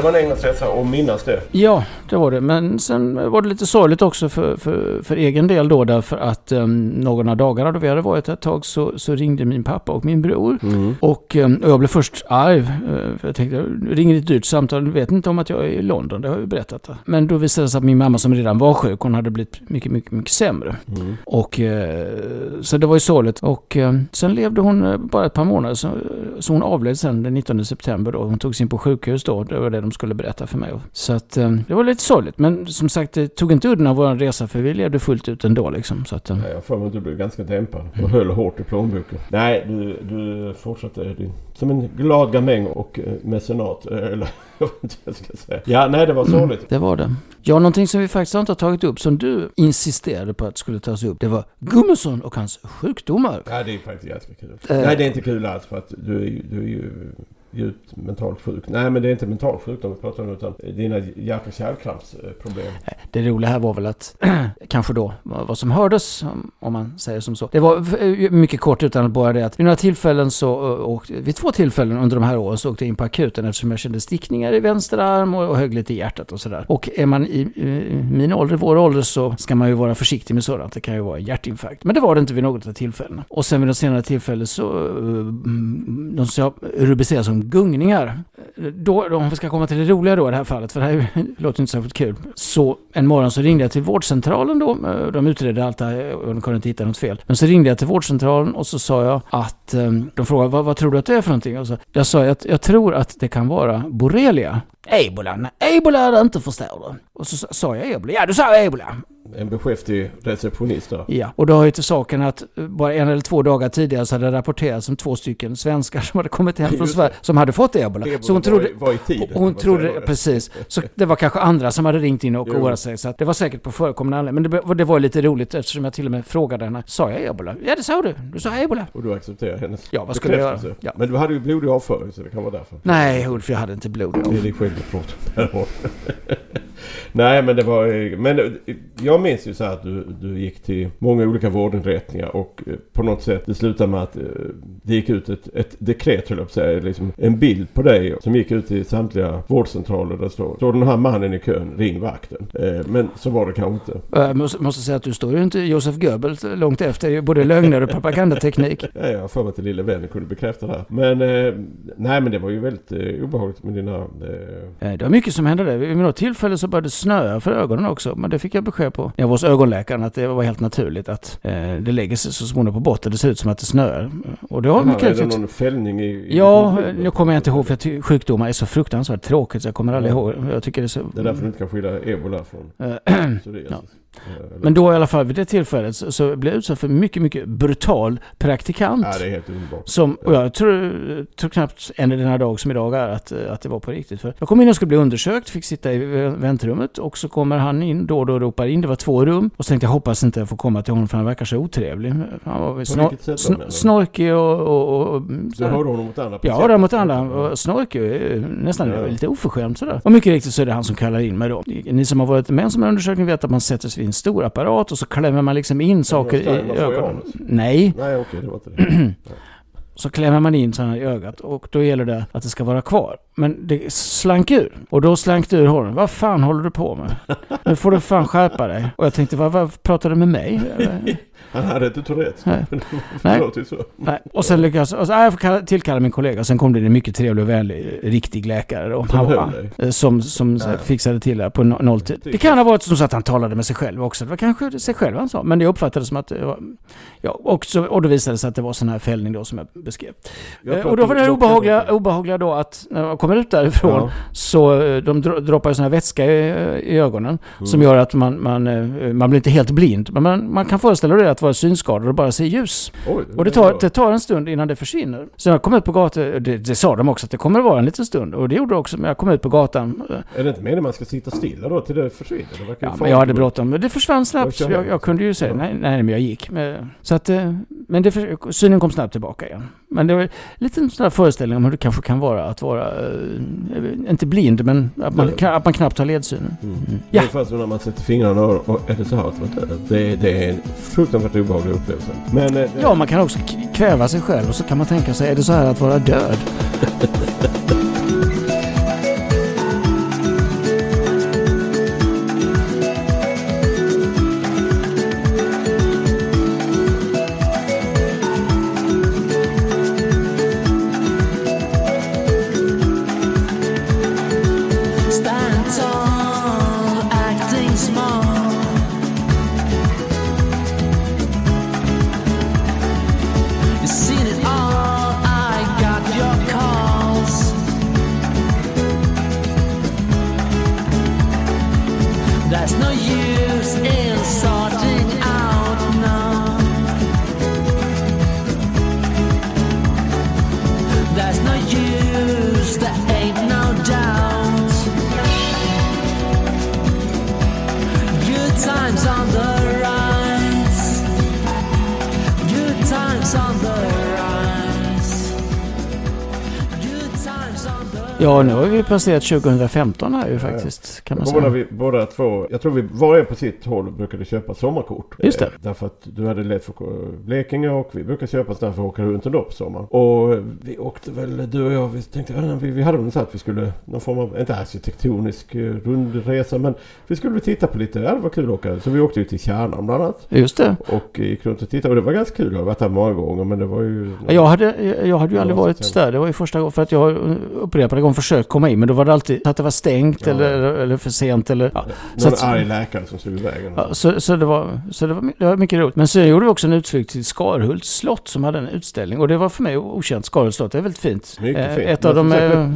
Speaker 1: Ja, det var en engelsk och minnas det.
Speaker 2: Ja, det var det. Men sen var det lite sorgligt också för, för, för egen del då. Därför att um, någon av dagarna då vi hade varit ett tag så, så ringde min pappa och min bror.
Speaker 1: Mm.
Speaker 2: Och, ehm, och jag blev först arg. eh, för Jag tänkte, ringer ett dyrt samtal. Du vet inte om att jag är i London. Det har jag ju berättat. Men då visade det sig att min mamma som redan var sjuk, hon hade blivit mycket, mycket, mycket sämre.
Speaker 1: Mm.
Speaker 2: Och eh, så det var ju sorgligt. Och eh, sen levde hon eh, bara ett par månader. Så, så hon avled sen den 19 september då. Hon togs in på sjukhus då. Det var det de skulle berätta för mig. Så att eh, det var lite sorgligt. Men som sagt, det tog inte udden av vår resa för vi levde fullt ut ändå liksom. Så att, eh,
Speaker 1: Ja, jag för mig att du blev ganska dämpad och höll hårt i plånboken. Nej, du, du fortsatte din, som en glad gamäng och eh, mecenat. eh, Eller jag vet inte vad jag ska säga. Ja, nej det var sorgligt.
Speaker 2: det var det. Ja, någonting som vi faktiskt inte har tagit upp som du insisterade på att skulle tas upp. Det var Gummesson och hans sjukdomar.
Speaker 1: Ja, det är faktiskt ganska kul.
Speaker 2: Eh.
Speaker 1: Nej, det är inte kul alls för att du är, du är ju djupt mentalt sjuk. Nej, men det är inte mental sjukdom vi pratar om utan dina hjärt och kärlkrampsproblem.
Speaker 2: Det roliga här var väl att, kanske då, vad som hördes, om- man säger som så. Det var eh, mycket kort utan att bara det att vid några tillfällen så, åkte, vid två tillfällen under de här åren så åkte jag in på akuten eftersom jag kände stickningar i vänster arm och, och högg lite i hjärtat och sådär. Och är man i, i min ålder, vår ålder, så ska man ju vara försiktig med sådant. Det kan ju vara en hjärtinfarkt. Men det var det inte vid något av tillfällena. Och sen vid något senare tillfälle så, de som jag rubricerar som gungningar. Då, då, om vi ska komma till det roliga då i det här fallet, för det här ju- låter inte särskilt kul. Så en morgon så ringde jag till vårdcentralen då. Eh, de utredde allt det här eh, och de kunde inte hitta något fel. Men så ringde jag till vårdcentralen och så sa jag att ehm, de frågade vad, vad tror du att det är för någonting? Och så, jag sa att jag tror att det kan vara borrelia. Ebola? Nej, ebola är det inte förstår du. Och så sa- jag ebola. Ja, du sa ebola.
Speaker 1: en beskäftig receptionist där.
Speaker 2: Ja, och då har ju till saken att eh, bara en eller två dagar tidigare så hade det rapporterats om två stycken svenskar som hade kommit hem från Sverige som hade fått ebola.
Speaker 1: Ebola
Speaker 2: Så hon
Speaker 1: var
Speaker 2: trodde,
Speaker 1: i- var i tiden,
Speaker 2: hon trodde,
Speaker 1: du?
Speaker 2: precis. Så det var kanske andra som hade ringt in och oroat sig. Så det var säkert på förekommande anledning. Men det, var- det var lite roligt eftersom jag till och med frågade henne. Sa jag ebola? Ja, det sa du. Du sa ebola.
Speaker 1: Och du accepterar hennes
Speaker 2: Ja, vad skulle jag göra? Ja.
Speaker 1: Men du hade ju blodig avföring så det kan vara därför.
Speaker 2: Nej, Ulf, jag hade inte blod.
Speaker 1: Det dig själv du pratar Nej men det var... Men jag minns ju så här att du, du gick till många olika vårdinrättningar och eh, på något sätt det slutade med att eh, det gick ut ett, ett dekret höll jag på att säga. Liksom en bild på dig som gick ut till samtliga vårdcentraler där står, står den här mannen i kön, ring vakten. Eh, Men så var det kanske inte.
Speaker 2: Jag måste, måste säga att du står ju inte Josef Goebbels långt efter. Både lögner och propagandateknik.
Speaker 1: Ja, jag har för mig att den lille vännen kunde bekräfta det här. Men nej men det var ju väldigt eh, obehagligt med dina...
Speaker 2: Det var mycket som hände där. Vid något tillfälle så började snöa för ögonen också. Men det fick jag besked på. Jag var hos ögonläkaren att det var helt naturligt att eh, det lägger sig så småningom på botten. Det ser ut som att det snöar. Och det har mycket
Speaker 1: är det någon fällning i...
Speaker 2: Ja, nu kommer jag inte ihåg för ty- sjukdomar är så fruktansvärt tråkigt så jag kommer aldrig ihåg. Jag tycker det är så...
Speaker 1: Det är därför du inte kan skilja ebola från
Speaker 2: Eh,
Speaker 1: psoriasis.
Speaker 2: Ja.
Speaker 1: Eh,
Speaker 2: Men då i alla fall vid det tillfället så, så blev jag utsatt för mycket, mycket brutal praktikant.
Speaker 1: Ja, det är helt underbart.
Speaker 2: Som, och jag tror, tror knappt än i denna dag som idag är att, att det var på riktigt. För jag kom in och skulle bli undersökt, fick sitta i väntrummet och så kommer han in då och då och ropar in. Det var två rum. Och så tänkte jag hoppas inte jag får komma till honom för han verkar så otrevlig. Han var snor,
Speaker 1: sätt
Speaker 2: snor, snorkig och... och, och
Speaker 1: Du hörde honom mot andra
Speaker 2: Ja, det mot andra. Och Snorkig, eh, nästan
Speaker 1: Ja.
Speaker 2: lite oförskämd sådär. Och mycket riktigt så är det han som kallar in mig då. Ni som har varit med om en här undersökning vet att man sätter sig vid en stor apparat och så klämmer man liksom in saker i ögonen. Nej,
Speaker 1: Nej, okej, det var inte det.
Speaker 2: så klämmer man in sådana i ögat och då gäller det att det ska vara kvar. Men det slank ur. Och då slank det ur honom. Vad fan håller du på med? Nu får du fan skärpa dig. Och jag tänkte, vad, vad pratar du med mig?
Speaker 1: Han hade inte Tourettes.
Speaker 2: Nej. Nej. Nej. Och sen lyckades och så, nej, jag får kalla, tillkalla min kollega. Sen kom det en mycket trevlig och vänlig, riktig läkare. Då.
Speaker 1: Som
Speaker 2: Han eh, Som, som så fixade till det på no- nolltid. Det kan ha varit som så att han talade med sig själv också. Det var kanske sig själv han sa. Men det uppfattades som att det var... Ja, och, så, och då visade det sig att det var sån här fällning då som jag beskrev. Eh, och då var det obehagliga, obehagliga då att när man kommer ut därifrån
Speaker 1: Ja.
Speaker 2: så eh, de dro- droppar ju sån här vätska i, i ögonen
Speaker 1: Mm.
Speaker 2: som gör att man, man, eh, man blir inte helt blind. Men man, man kan föreställa sig att vara synskadad och bara se ljus.
Speaker 1: Oj,
Speaker 2: Och det tar, det tar en stund innan det försvinner. Så jag kom ut på gatan, det, det sa de också att det kommer att vara en liten stund. Och det gjorde det också, men jag kom ut på gatan.
Speaker 1: Är det inte meningen man ska sitta stilla då till det försvinner? Det
Speaker 2: Ja, men jag hade bråttom. Det försvann snabbt. Jag, jag kunde ju säga nej, nej, men jag gick. Så att, men det, synen kom snabbt tillbaka igen. Men det var lite en sån här föreställning om hur det kanske kan vara att vara, eh, inte blind, men att man, kan- att man knappt har ledsynen.
Speaker 1: Mm.
Speaker 2: Ja.
Speaker 1: Det är fast när man sätter fingrarna och, och är det så här att? Det, det är en fruktansvärt obehaglig upplevelse. Men... eh,
Speaker 2: Ja, man kan också kväva sig själv och så kan man tänka sig, är det så här att vara död? Ja, nu har vi passerat 2015 här ju faktiskt, kan man säga.
Speaker 1: vi, båda två, jag tror vi var och på sitt håll brukade köpa sommarkort.
Speaker 2: Just det.
Speaker 1: Eh, Därför att du hade lätt för Blekinge och vi brukar köpa sådana för att åka runt ändå på sommaren. Och vi åkte väl, du och jag, vi tänkte, vi, vi hade väl så att vi skulle, någon form av, inte arkitektonisk eh, rundresa men vi skulle väl titta på lite, ja det var kul att åka. Så vi åkte ju till Kärnan bland annat.
Speaker 2: Just det.
Speaker 1: Och gick runt och tittade och det var ganska kul. Jag har varit där många gånger men det var ju...
Speaker 2: Jag hade, jag hade ju aldrig varit där. Det var ju första gången för att jag upprepade gånger gång försökt komma in men då var det alltid att det var stängt
Speaker 1: Ja.
Speaker 2: eller, eller för sent eller... Ja. Så,
Speaker 1: Någon
Speaker 2: att,
Speaker 1: arg läkare som stod i vägen.
Speaker 2: ja, så, så, det var, så det, var, det var mycket roligt. Men sen gjorde vi också en utflykt till Skarhults slott som hade en utställning och det var för mig okänt. Skarhults slott, det är väldigt fint.
Speaker 1: Mycket
Speaker 2: Eh,
Speaker 1: fint.
Speaker 2: Ett av de... eh,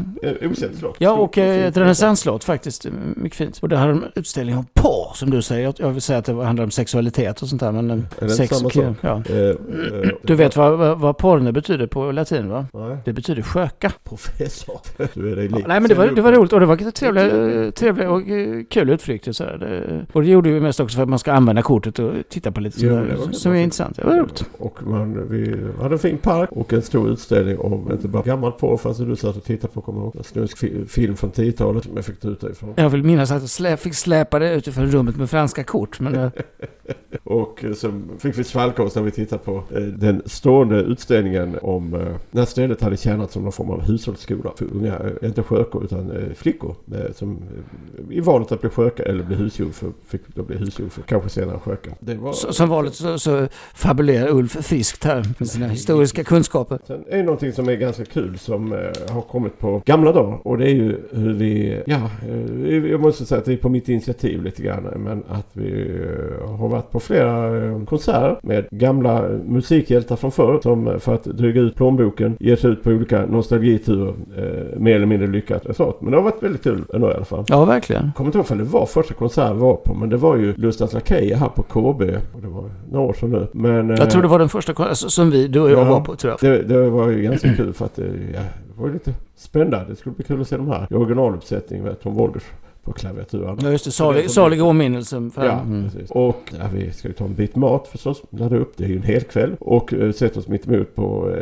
Speaker 1: Okänt slott.
Speaker 2: Ja, och eh, ett renässansslott faktiskt. Mycket fint. Och det hade de utställning om porr, som du säger. Jag- vill säga att det handlar om sexualitet och sånt där, men eh,
Speaker 1: det
Speaker 2: sex
Speaker 1: samma
Speaker 2: och
Speaker 1: sak?
Speaker 2: Ja. Du vet vad, vad, vad porne betyder på latin, va?
Speaker 1: Nej,
Speaker 2: Det betyder sköka.
Speaker 1: professor. Är dig lik.
Speaker 2: Nej men det var, det var roligt och det var trevliga, trevliga och eh, kul utflykter. Så. Det, och det gjorde vi mest också för att man ska använda kortet och titta på lite sådär,
Speaker 1: var
Speaker 2: som är intressant. Det var roligt.
Speaker 1: Och man, vi hade en fin park och en stor utställning om inte bara gammal porr fast du satt och tittade på, kommer jag ihåg. En snusk fi- film från 10-talet som jag fick ta ut därifrån.
Speaker 2: Jag vill minnas att jag slä, fick släpa det utifrån rummet med franska kort. Men eh,
Speaker 1: Och eh, så fick vi svalka oss när vi tittade på den stående utställningen om när stället hade tjänat som någon form av hushållsskola för unga, inte skökor utan eh, flickor eh, som eh, i valet att bli sköka eller bli husjungfru fick då bli husjungfru, kanske senare sköka. Det var,
Speaker 2: så, som vanligt så, så fabulerar Ulf friskt här med sina historiska kunskaper.
Speaker 1: Sen är det någonting som är ganska kul som eh, har kommit på gamla dagar och det är ju hur vi, ja, eh, jag måste säga att det är på mitt initiativ lite grann men att vi eh, har varit på flera eh, konserter med gamla musikhjältar från förr som eh, för att dryga ut plånboken ger sig ut på olika nostalgiturer eh, mer eller mindre lyckat. så. Men det har varit väldigt kul ändå i alla fall.
Speaker 2: Ja, verkligen.
Speaker 1: Jag kommer inte ihåg om det var första konserten var på men det var ju Lustans Lakejer här på KB och det var några år sedan nu. Men,
Speaker 2: Jag tror det var den första kon- alltså, som vi, du och jag
Speaker 1: Ja.
Speaker 2: var på tror jag.
Speaker 1: det, det var ju ganska kul för att det, ja, det var lite spännande. Det skulle bli kul att se de här i originaluppsättning med Tom Wolgers på klaviaturen.
Speaker 2: Ja, just det. Salig, salig åminnelse. För,
Speaker 1: Ja,
Speaker 2: mm.
Speaker 1: precis. Och ja, vi ska ju ta en bit mat förstås. Ladda upp. Det är ju en hel kväll. Och eh, sätta oss mitt emot på eh,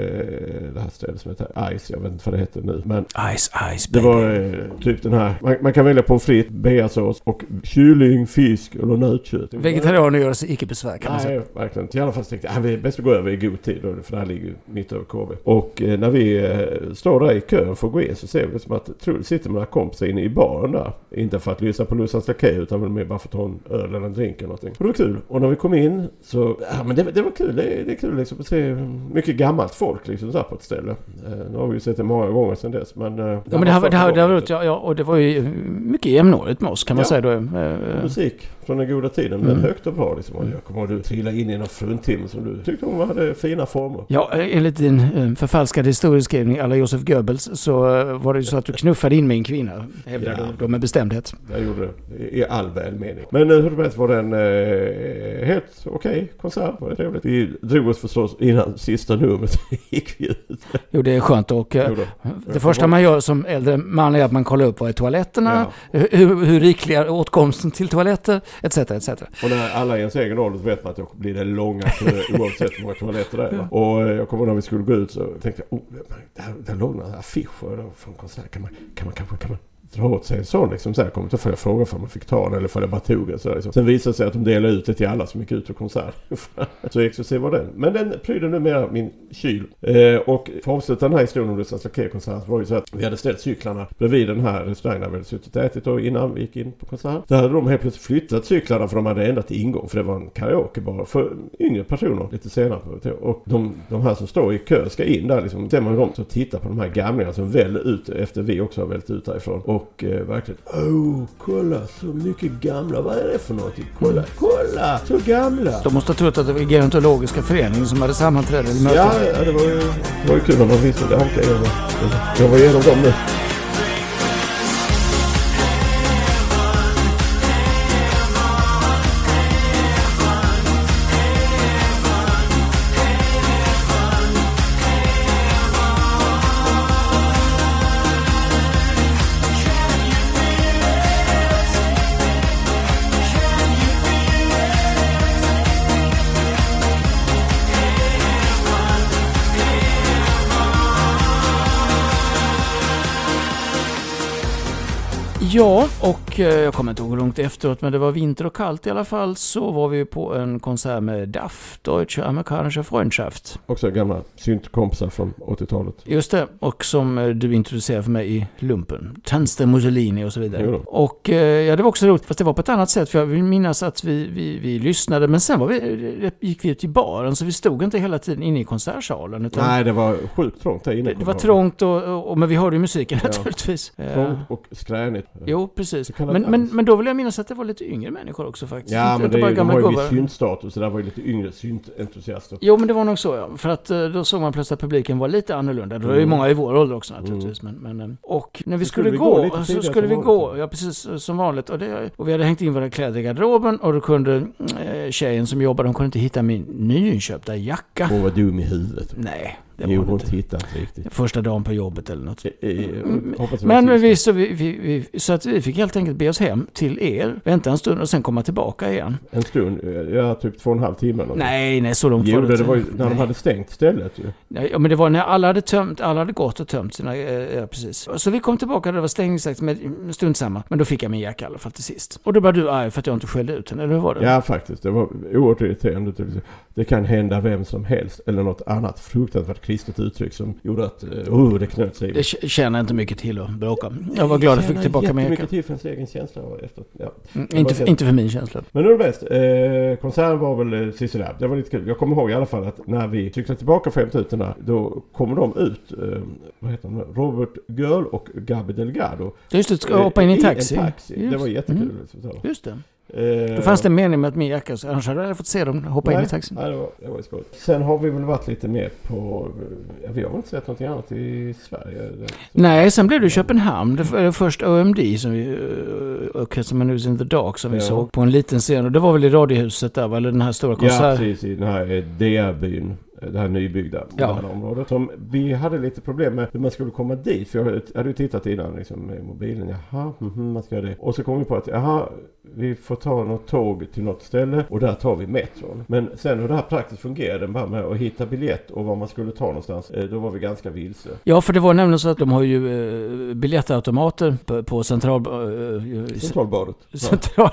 Speaker 1: det här stället som heter Ice. Jag vet inte vad det heter nu. Men
Speaker 2: Ice, ice,
Speaker 1: det
Speaker 2: baby.
Speaker 1: var eh, typ den här. Man, man kan välja pommes frites, bearnaisesås och kyling, fisk eller nötkött.
Speaker 2: Vegetarianer gör sig icke besvär kan man säga.
Speaker 1: Nej, verkligen inte. I alla fall tänkte jag att det är bäst att gå över i god tid. För det här ligger ju mitt över KB. Och eh, när vi eh, står där i kön för att gå in så ser vi som att Truls sitter med några kompisar inne i baren där. Inte för att lyssna på Lussans Lakej utan väl mer bara för att ta en öl eller en drink eller någonting. Och det var kul. Och när vi kom in så, ja men det, det var kul. Det, det är kul liksom att se mycket gammalt folk liksom där på ett ställe. Eh, nu har vi ju sett det många gånger sedan dess men... eh,
Speaker 2: Ja, men det, här, det, här, det, här,
Speaker 1: första
Speaker 2: ja, ja, och det var ju mycket jämnårigt med oss kan man
Speaker 1: Ja.
Speaker 2: säga då. Eh,
Speaker 1: Musik från den goda tiden. Men
Speaker 2: Mm.
Speaker 1: högt och bra liksom. Och jag kommer ihåg du trillade in i någon fruntimmer som du tyckte hon hade fina former.
Speaker 2: Ja, enligt din eh, förfalskade historieskrivning alla Josef Goebbels så eh, var det ju så att du knuffade in mig en kvinna. Hävdar
Speaker 1: Ja.
Speaker 2: du då med bestämdhet.
Speaker 1: Jag gjorde det i all välmening. Men eh, hur som helst var det en eh, helt okej konsert. Var det trevligt. Vi drog oss förstås innan sista numret gick vi ut.
Speaker 2: Jo, det är skönt och eh, det första man gör som äldre man är att man kollar upp vad är toaletterna,
Speaker 1: Ja.
Speaker 2: hur, hur riklig är åtkomsten till toaletter, etc. etc.
Speaker 1: Och när alla i ens egen ålder vet man att det blir det långa oavsett hur många toaletter det är. va? Och eh, jag kommer ihåg när vi skulle gå ut så tänkte jag, oh, där, där låg några affischer från konsert. Kan man, kan man kanske, kan man dra åt sig en sån liksom? Så här, kommer inte ihåg jag fråga om man fick ta den eller för jag bara tog den. Så där, liksom. Sen visade det sig att de delade ut det till alla som gick ut och konsert. så exklusiv var den. Men den pryder numera min kyl. Eh, och för att avsluta den här historien om Lussans Lakejkonsert så var det så att vi hade ställt cyklarna bredvid den här restaurangen där vi hade suttit och ätit då innan vi gick in på konsert. Där hade de helt plötsligt flyttat cyklarna för de hade ändrat ingång för det var en karaokebar för yngre personer lite senare. på Och de, de här som står i kö ska in där liksom. Ser man dem så titta på de här gamlingarna som väller ut efter vi också har vält ut därifrån. Och eh, verkligen Oh, kolla så mycket gamla. Vad är det för någonting? Kolla, kolla! Så gamla!
Speaker 2: De måste ha trott att det var Gerontologiska föreningen som hade sammanträde eller möte.
Speaker 1: Ja, ja, det var ju, det var ju kul när man visste det. Jag var igenom dem nu.
Speaker 2: Ja, och och eh, jag kommer inte ihåg hur långt efteråt, men det var vinter och kallt i alla fall, så var vi på en konsert med DAF, Deutsche Amerikanische Freundschaft.
Speaker 1: Också gamla syntkompisar från 80-talet.
Speaker 2: Just det, och som eh, du introducerade för mig i lumpen. Tanster Mussolini och så vidare.
Speaker 1: Jo.
Speaker 2: Och eh, ja, det var också roligt, fast det var på ett annat sätt, för jag vill minnas att vi, vi, vi lyssnade, men sen var vi, gick vi ut i baren, så vi stod inte hela tiden inne i konsertsalen. Utan
Speaker 1: Nej, det var sjukt trångt där inne.
Speaker 2: det, var trångt, och, och, och, men vi hörde ju musiken
Speaker 1: Ja.
Speaker 2: naturligtvis.
Speaker 1: Trångt och skränigt.
Speaker 2: Jo, precis.
Speaker 1: Kallat
Speaker 2: Men, men, men då vill jag minnas att det var lite yngre människor också faktiskt.
Speaker 1: Ja,
Speaker 2: Inte-
Speaker 1: men
Speaker 2: inte
Speaker 1: det,
Speaker 2: bara
Speaker 1: är- de har ju viss syntstatus. Så där var ju lite yngre syntentusiaster.
Speaker 2: Jo, men det var nog så ja. För att eh, då såg man plötsligt att publiken var lite annorlunda. Det var ju
Speaker 1: Mm.
Speaker 2: många i vår ålder också naturligtvis. Men, men, eh, och när vi
Speaker 1: Så
Speaker 2: skulle,
Speaker 1: skulle vi gå
Speaker 2: gå, så skulle vi gå,
Speaker 1: vanligt.
Speaker 2: ja precis eh, som vanligt. Och, det, och vi hade hängt in våra kläder i garderoben och då kunde eh, tjejen som jobbade, hon kunde inte hitta min nyinköpta jacka.
Speaker 1: Hon var dum i huvudet.
Speaker 2: Nej, det
Speaker 1: Jo,
Speaker 2: hon
Speaker 1: hon
Speaker 2: inte.
Speaker 1: riktigt.
Speaker 2: Första dagen på jobbet eller något.
Speaker 1: Eh, eh, var
Speaker 2: Men vi, så, vi, vi, så att vi fick helt enkelt be oss hem till er, vänta en stund och sen komma tillbaka igen.
Speaker 1: En stund, ja typ två och en halv timme eller.
Speaker 2: Nej, nej, så långt
Speaker 1: Jo,
Speaker 2: var
Speaker 1: det, det var ju när de
Speaker 2: Nej.
Speaker 1: hade stängt stället ju.
Speaker 2: Ja, men det var när alla hade tömt, alla hade gått och tömt sina, eh, ja precis. Så vi kom tillbaka, det var stängningsakt med stund samma. Men då fick jag min jacka i alla fall till sist. Och då var du arg för att jag inte skällde ut henne, eller hur var det?
Speaker 1: Ja, faktiskt. Det var oerhört irriterande. Det kan hända vem som helst. Eller något annat fruktansvärt kristet uttryck som gjorde att eh, oh, det knöt sig.
Speaker 2: Det tjänar inte mycket till att bråka. Jag var glad att jag fick tillbaka min jacka.
Speaker 1: mycket till för ens egen känsla efter. Ja.
Speaker 2: Mm,
Speaker 1: var
Speaker 2: inte, för, inte för min känsla.
Speaker 1: Men nu är det bäst. Eh, konserten var väl eh, sisådär. Det var lite kul. Jag kommer ihåg i alla fall att när vi cyklade tillbaka fem minuterna då kommer de ut. Eh, vad heter de? Robert Girl och Gabi Delgado.
Speaker 2: Just det, ska hoppa in i taxi.
Speaker 1: I taxi. Det var
Speaker 2: Just-
Speaker 1: jättekul.
Speaker 2: mm. Just det.
Speaker 1: Eh,
Speaker 2: Då fanns det en mening med att min jacka, så annars hade jag fått se dem hoppa in i taxin.
Speaker 1: Nej, det var, det var ju skoj. Sen har vi väl varit lite mer på... Ja, vi har väl inte sett någonting annat i Sverige?
Speaker 2: Nej, sen blev det Köpenhamn. Det var först OMD som vi, uh, Orchestra Manus in the Dark som vi
Speaker 1: Ja.
Speaker 2: såg på en liten scen. Och det var väl i Radiohuset där, eller den här stora
Speaker 1: Ja,
Speaker 2: konserten.
Speaker 1: precis. I den här eh, DR-byn. Eh, Det här nybyggda
Speaker 2: Ja.
Speaker 1: det här området. Som vi hade lite problem med hur man skulle komma dit. För jag hade ju tittat innan liksom, med mobilen. Jaha, mhm, man ska göra det. Och så kom vi på att jaha, vi får ta något tåg till något ställe. Och där tar vi metron. Men sen hur det här praktiskt fungerade bara med att hitta biljett och var man skulle ta någonstans. eh, Då var vi ganska vilse.
Speaker 2: Ja, för det var nämligen så att de har ju uh, biljettautomater på, på central...
Speaker 1: Centralbadet. Ja.
Speaker 2: central...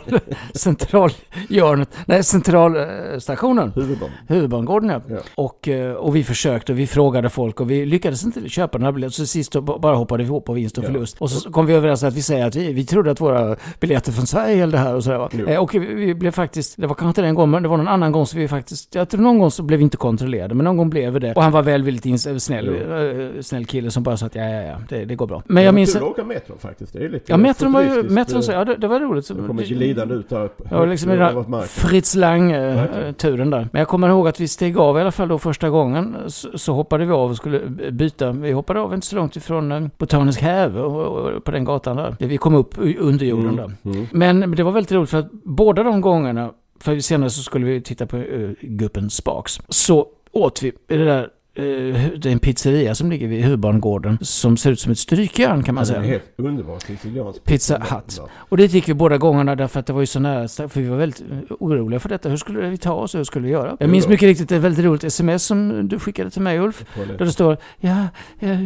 Speaker 2: centralhjörnet. Nej, centralstationen.
Speaker 1: Huvudbad.
Speaker 2: Huvudbangården ja.
Speaker 1: Ja.
Speaker 2: Och, eh, och vi försökte och vi frågade folk och vi lyckades inte köpa några biljetter. Så sist bara hoppade vi ihop på vinst och
Speaker 1: Ja.
Speaker 2: förlust. Och så kom vi överens att vi säger att vi, vi trodde att våra biljetter från Sverige gällde här och sådär.
Speaker 1: Jo.
Speaker 2: Eh, och vi, vi blev faktiskt, det var kanske inte den gången men det var någon annan gång så vi faktiskt, jag tror någon gång så blev vi inte kontrollerade men någon gång blev vi det. Och han var välvilligt snäll,
Speaker 1: Jo.
Speaker 2: eh, snäll kille som bara sa att ja ja ja, det, det går bra. Men jag minns...
Speaker 1: Att åka metro faktiskt. Det är lite
Speaker 2: Ja, metron var ju, metron så, ja det, det var roligt. Så-
Speaker 1: De kommer glidande ut där.
Speaker 2: Ja, liksom den där. Fritz. Lang-turen där. Men jag kommer ihåg att vi steg av i alla fall då första gången. Så, hoppade vi av och skulle byta. Vi hoppade av inte så långt ifrån Botanisk häve och, på den gatan där. Vi kom upp under jorden där.
Speaker 1: Mm. Mm.
Speaker 2: Men det var väldigt roligt för att båda de gångerna, för senare så skulle vi titta på uh, Guppen Sparks, så åt vi det där det är en pizzeria som ligger vid huvudbangården som ser ut som ett strykjärn kan man
Speaker 1: Alltså,
Speaker 2: säga.
Speaker 1: det är helt underbart siciliansk
Speaker 2: Pizza Hut. Och dit gick vi båda gångerna därför att det var ju så nära, för vi var väldigt eh, oroliga för detta. Hur skulle vi ta oss? Hur skulle vi göra? Jag minns mycket riktigt ett väldigt roligt sms som du skickade till mig Ulf. Där det står ja, ja,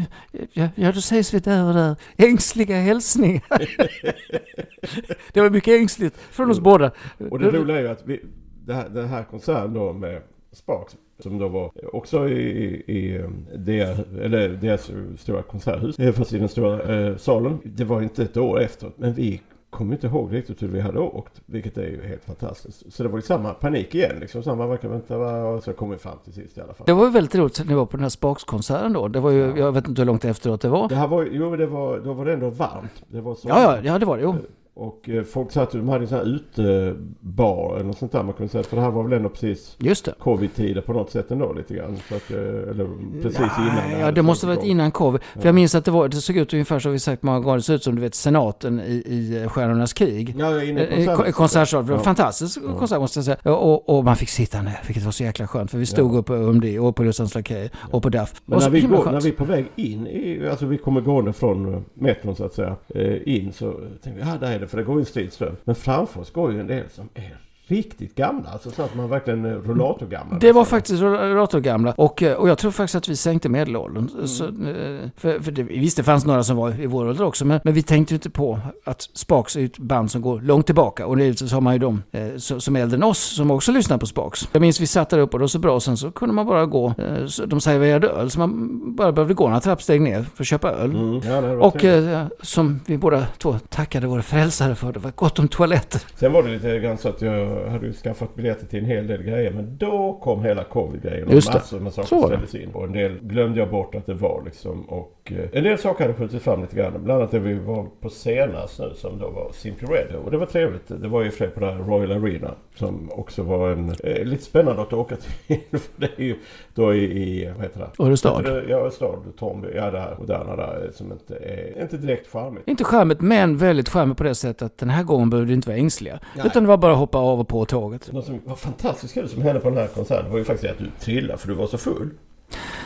Speaker 2: ja, ja då ses vi där och där. Ängsliga hälsningar. det var mycket ängsligt från oss båda.
Speaker 1: Och det roliga är ju att vi, det här, den här konserten då med Sparks som då var också i, i eh, det, eller deras stora konserthus, eh, fast i den stora eh, salen. Det var inte ett år efter, men vi kommer inte ihåg riktigt hur vi hade åkt, vilket är ju helt fantastiskt. Så det var ju samma panik igen, liksom samma verkar vänta, va? och så kom vi fram till sist i alla fall.
Speaker 2: Det var ju väldigt roligt när vi var på den här Sparks-konserten då. Det var ju, jag vet inte hur långt efteråt det var.
Speaker 1: Det här var jo det var, då var det ändå varmt. Det var så
Speaker 2: Ja, ja, ja det var det. Jo.
Speaker 1: Och eh, folk satt ju, de hade en sån här utebar eller något sånt där man kunde säga. För det här var väl ändå precis
Speaker 2: det.
Speaker 1: covid-tider på något sätt ändå lite grann. Så att, eh, eller precis innan.
Speaker 2: Nej, ja, det måste
Speaker 1: satt
Speaker 2: varit innan covid. För
Speaker 1: Ja.
Speaker 2: jag minns att det, var, det såg ut ungefär som vi sagt många gånger. Det såg ut som du vet senaten i, i Stjärnornas krig.
Speaker 1: Ja, inne i
Speaker 2: Eh,
Speaker 1: konserten.
Speaker 2: ko- Konsertsal. Det
Speaker 1: Ja.
Speaker 2: Fantastisk
Speaker 1: Ja.
Speaker 2: konsert måste jag säga. Och, och man fick sitta ner, vilket var så jäkla skönt. För vi stod
Speaker 1: Ja.
Speaker 2: uppe på UMD och på Lussans Lakej och på DAF.
Speaker 1: Men när vi, går, när vi är på väg in, i, alltså vi kommer gående från eh, metron så att säga, eh, in så tänker vi, ja där är det, för det går ju en strid ström. Men framför oss går ju en del som är riktigt gamla? Alltså så att man verkligen är rullatorgamla?
Speaker 2: Det var faktiskt rollatorgamla och, eh, och jag tror faktiskt att vi sänkte medelåldern.
Speaker 1: Mm.
Speaker 2: Så, eh, för, för det, visst, det fanns några som var i vår ålder också, men, men vi tänkte ju inte på att Sparks är ett band som går långt tillbaka. Och det så har man ju de eh, som, är äldre än oss som också lyssnar på Sparks. Jag minns vi satt där uppe och det var så bra och sen så kunde man bara gå, eh, så de serverade öl, så man bara behövde gå några trappsteg ner för att köpa öl.
Speaker 1: Mm. Ja,
Speaker 2: Och
Speaker 1: trevligt.
Speaker 2: eh, som vi båda två tackade vår frälsare för, det var gott om toaletter.
Speaker 1: Sen var det lite grann så att jag hade ju skaffat biljetter till en hel del grejer. Men då kom hela covid-grejen. Och
Speaker 2: Just det.
Speaker 1: massor med saker
Speaker 2: Så
Speaker 1: ställdes in. Och en del glömde jag bort att det var liksom. Och eh, en del saker hade skjutit fram lite grann. Bland annat det vi var på senast nu som då var Simply Red. Och det var trevligt. Det var ju fler på där Royal Arena. Som också var en eh, lite spännande att åka till. För det är ju då i, i vad heter det?
Speaker 2: Örestad.
Speaker 1: Ja, stad. Tornby. Ja, det här moderna där eh, som inte är, inte direkt charmigt.
Speaker 2: Inte charmigt, men väldigt charmigt på det sättet att den här gången behövde vi inte vara ängsliga.
Speaker 1: Nej.
Speaker 2: Utan det var bara att hoppa av och på tåget.
Speaker 1: Något som var fantastiskt kul som hände på den här konserten var ju faktiskt att du trillade för du var så full.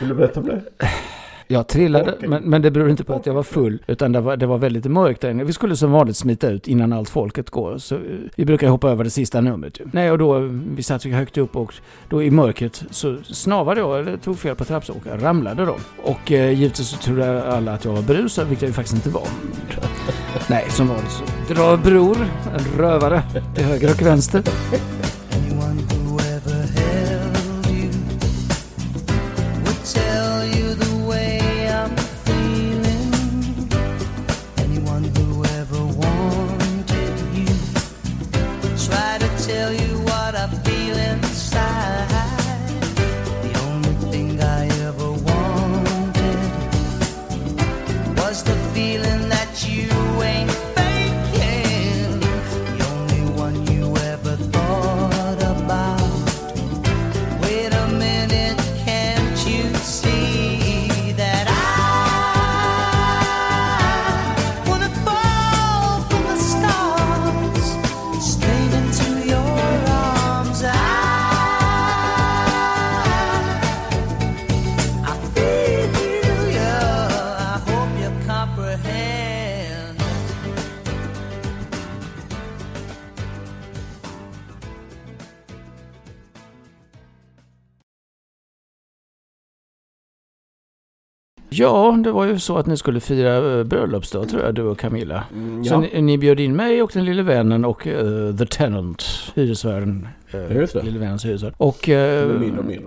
Speaker 1: Vill du berätta om det?
Speaker 2: Jag trillade,
Speaker 1: Okej.
Speaker 2: men, men det beror inte på att jag var full. Utan det var, det var väldigt mörkt där inne. Vi skulle som vanligt smita ut innan allt folket går. Så vi brukar hoppa över det sista numret ju. Nej, och då, vi satt högt upp och då i mörkret så snavade jag, eller tog fel på trappstegen, ramlade då. Och eh, givetvis så trodde alla att jag var berusad, vilket jag ju faktiskt inte var. Nej, som vanligt så drar bror, en rövare, till höger och vänster. Ja, det var ju så att ni skulle fira eh, bröllopsdag tror jag, du och Camilla.
Speaker 1: Mm,
Speaker 2: Så
Speaker 1: ja.
Speaker 2: ni, ni bjöd in mig och den lille vännen och eh, The Tenant, hyresvärden.
Speaker 1: Det.
Speaker 2: Lille vännens hyresvärd. Och eh,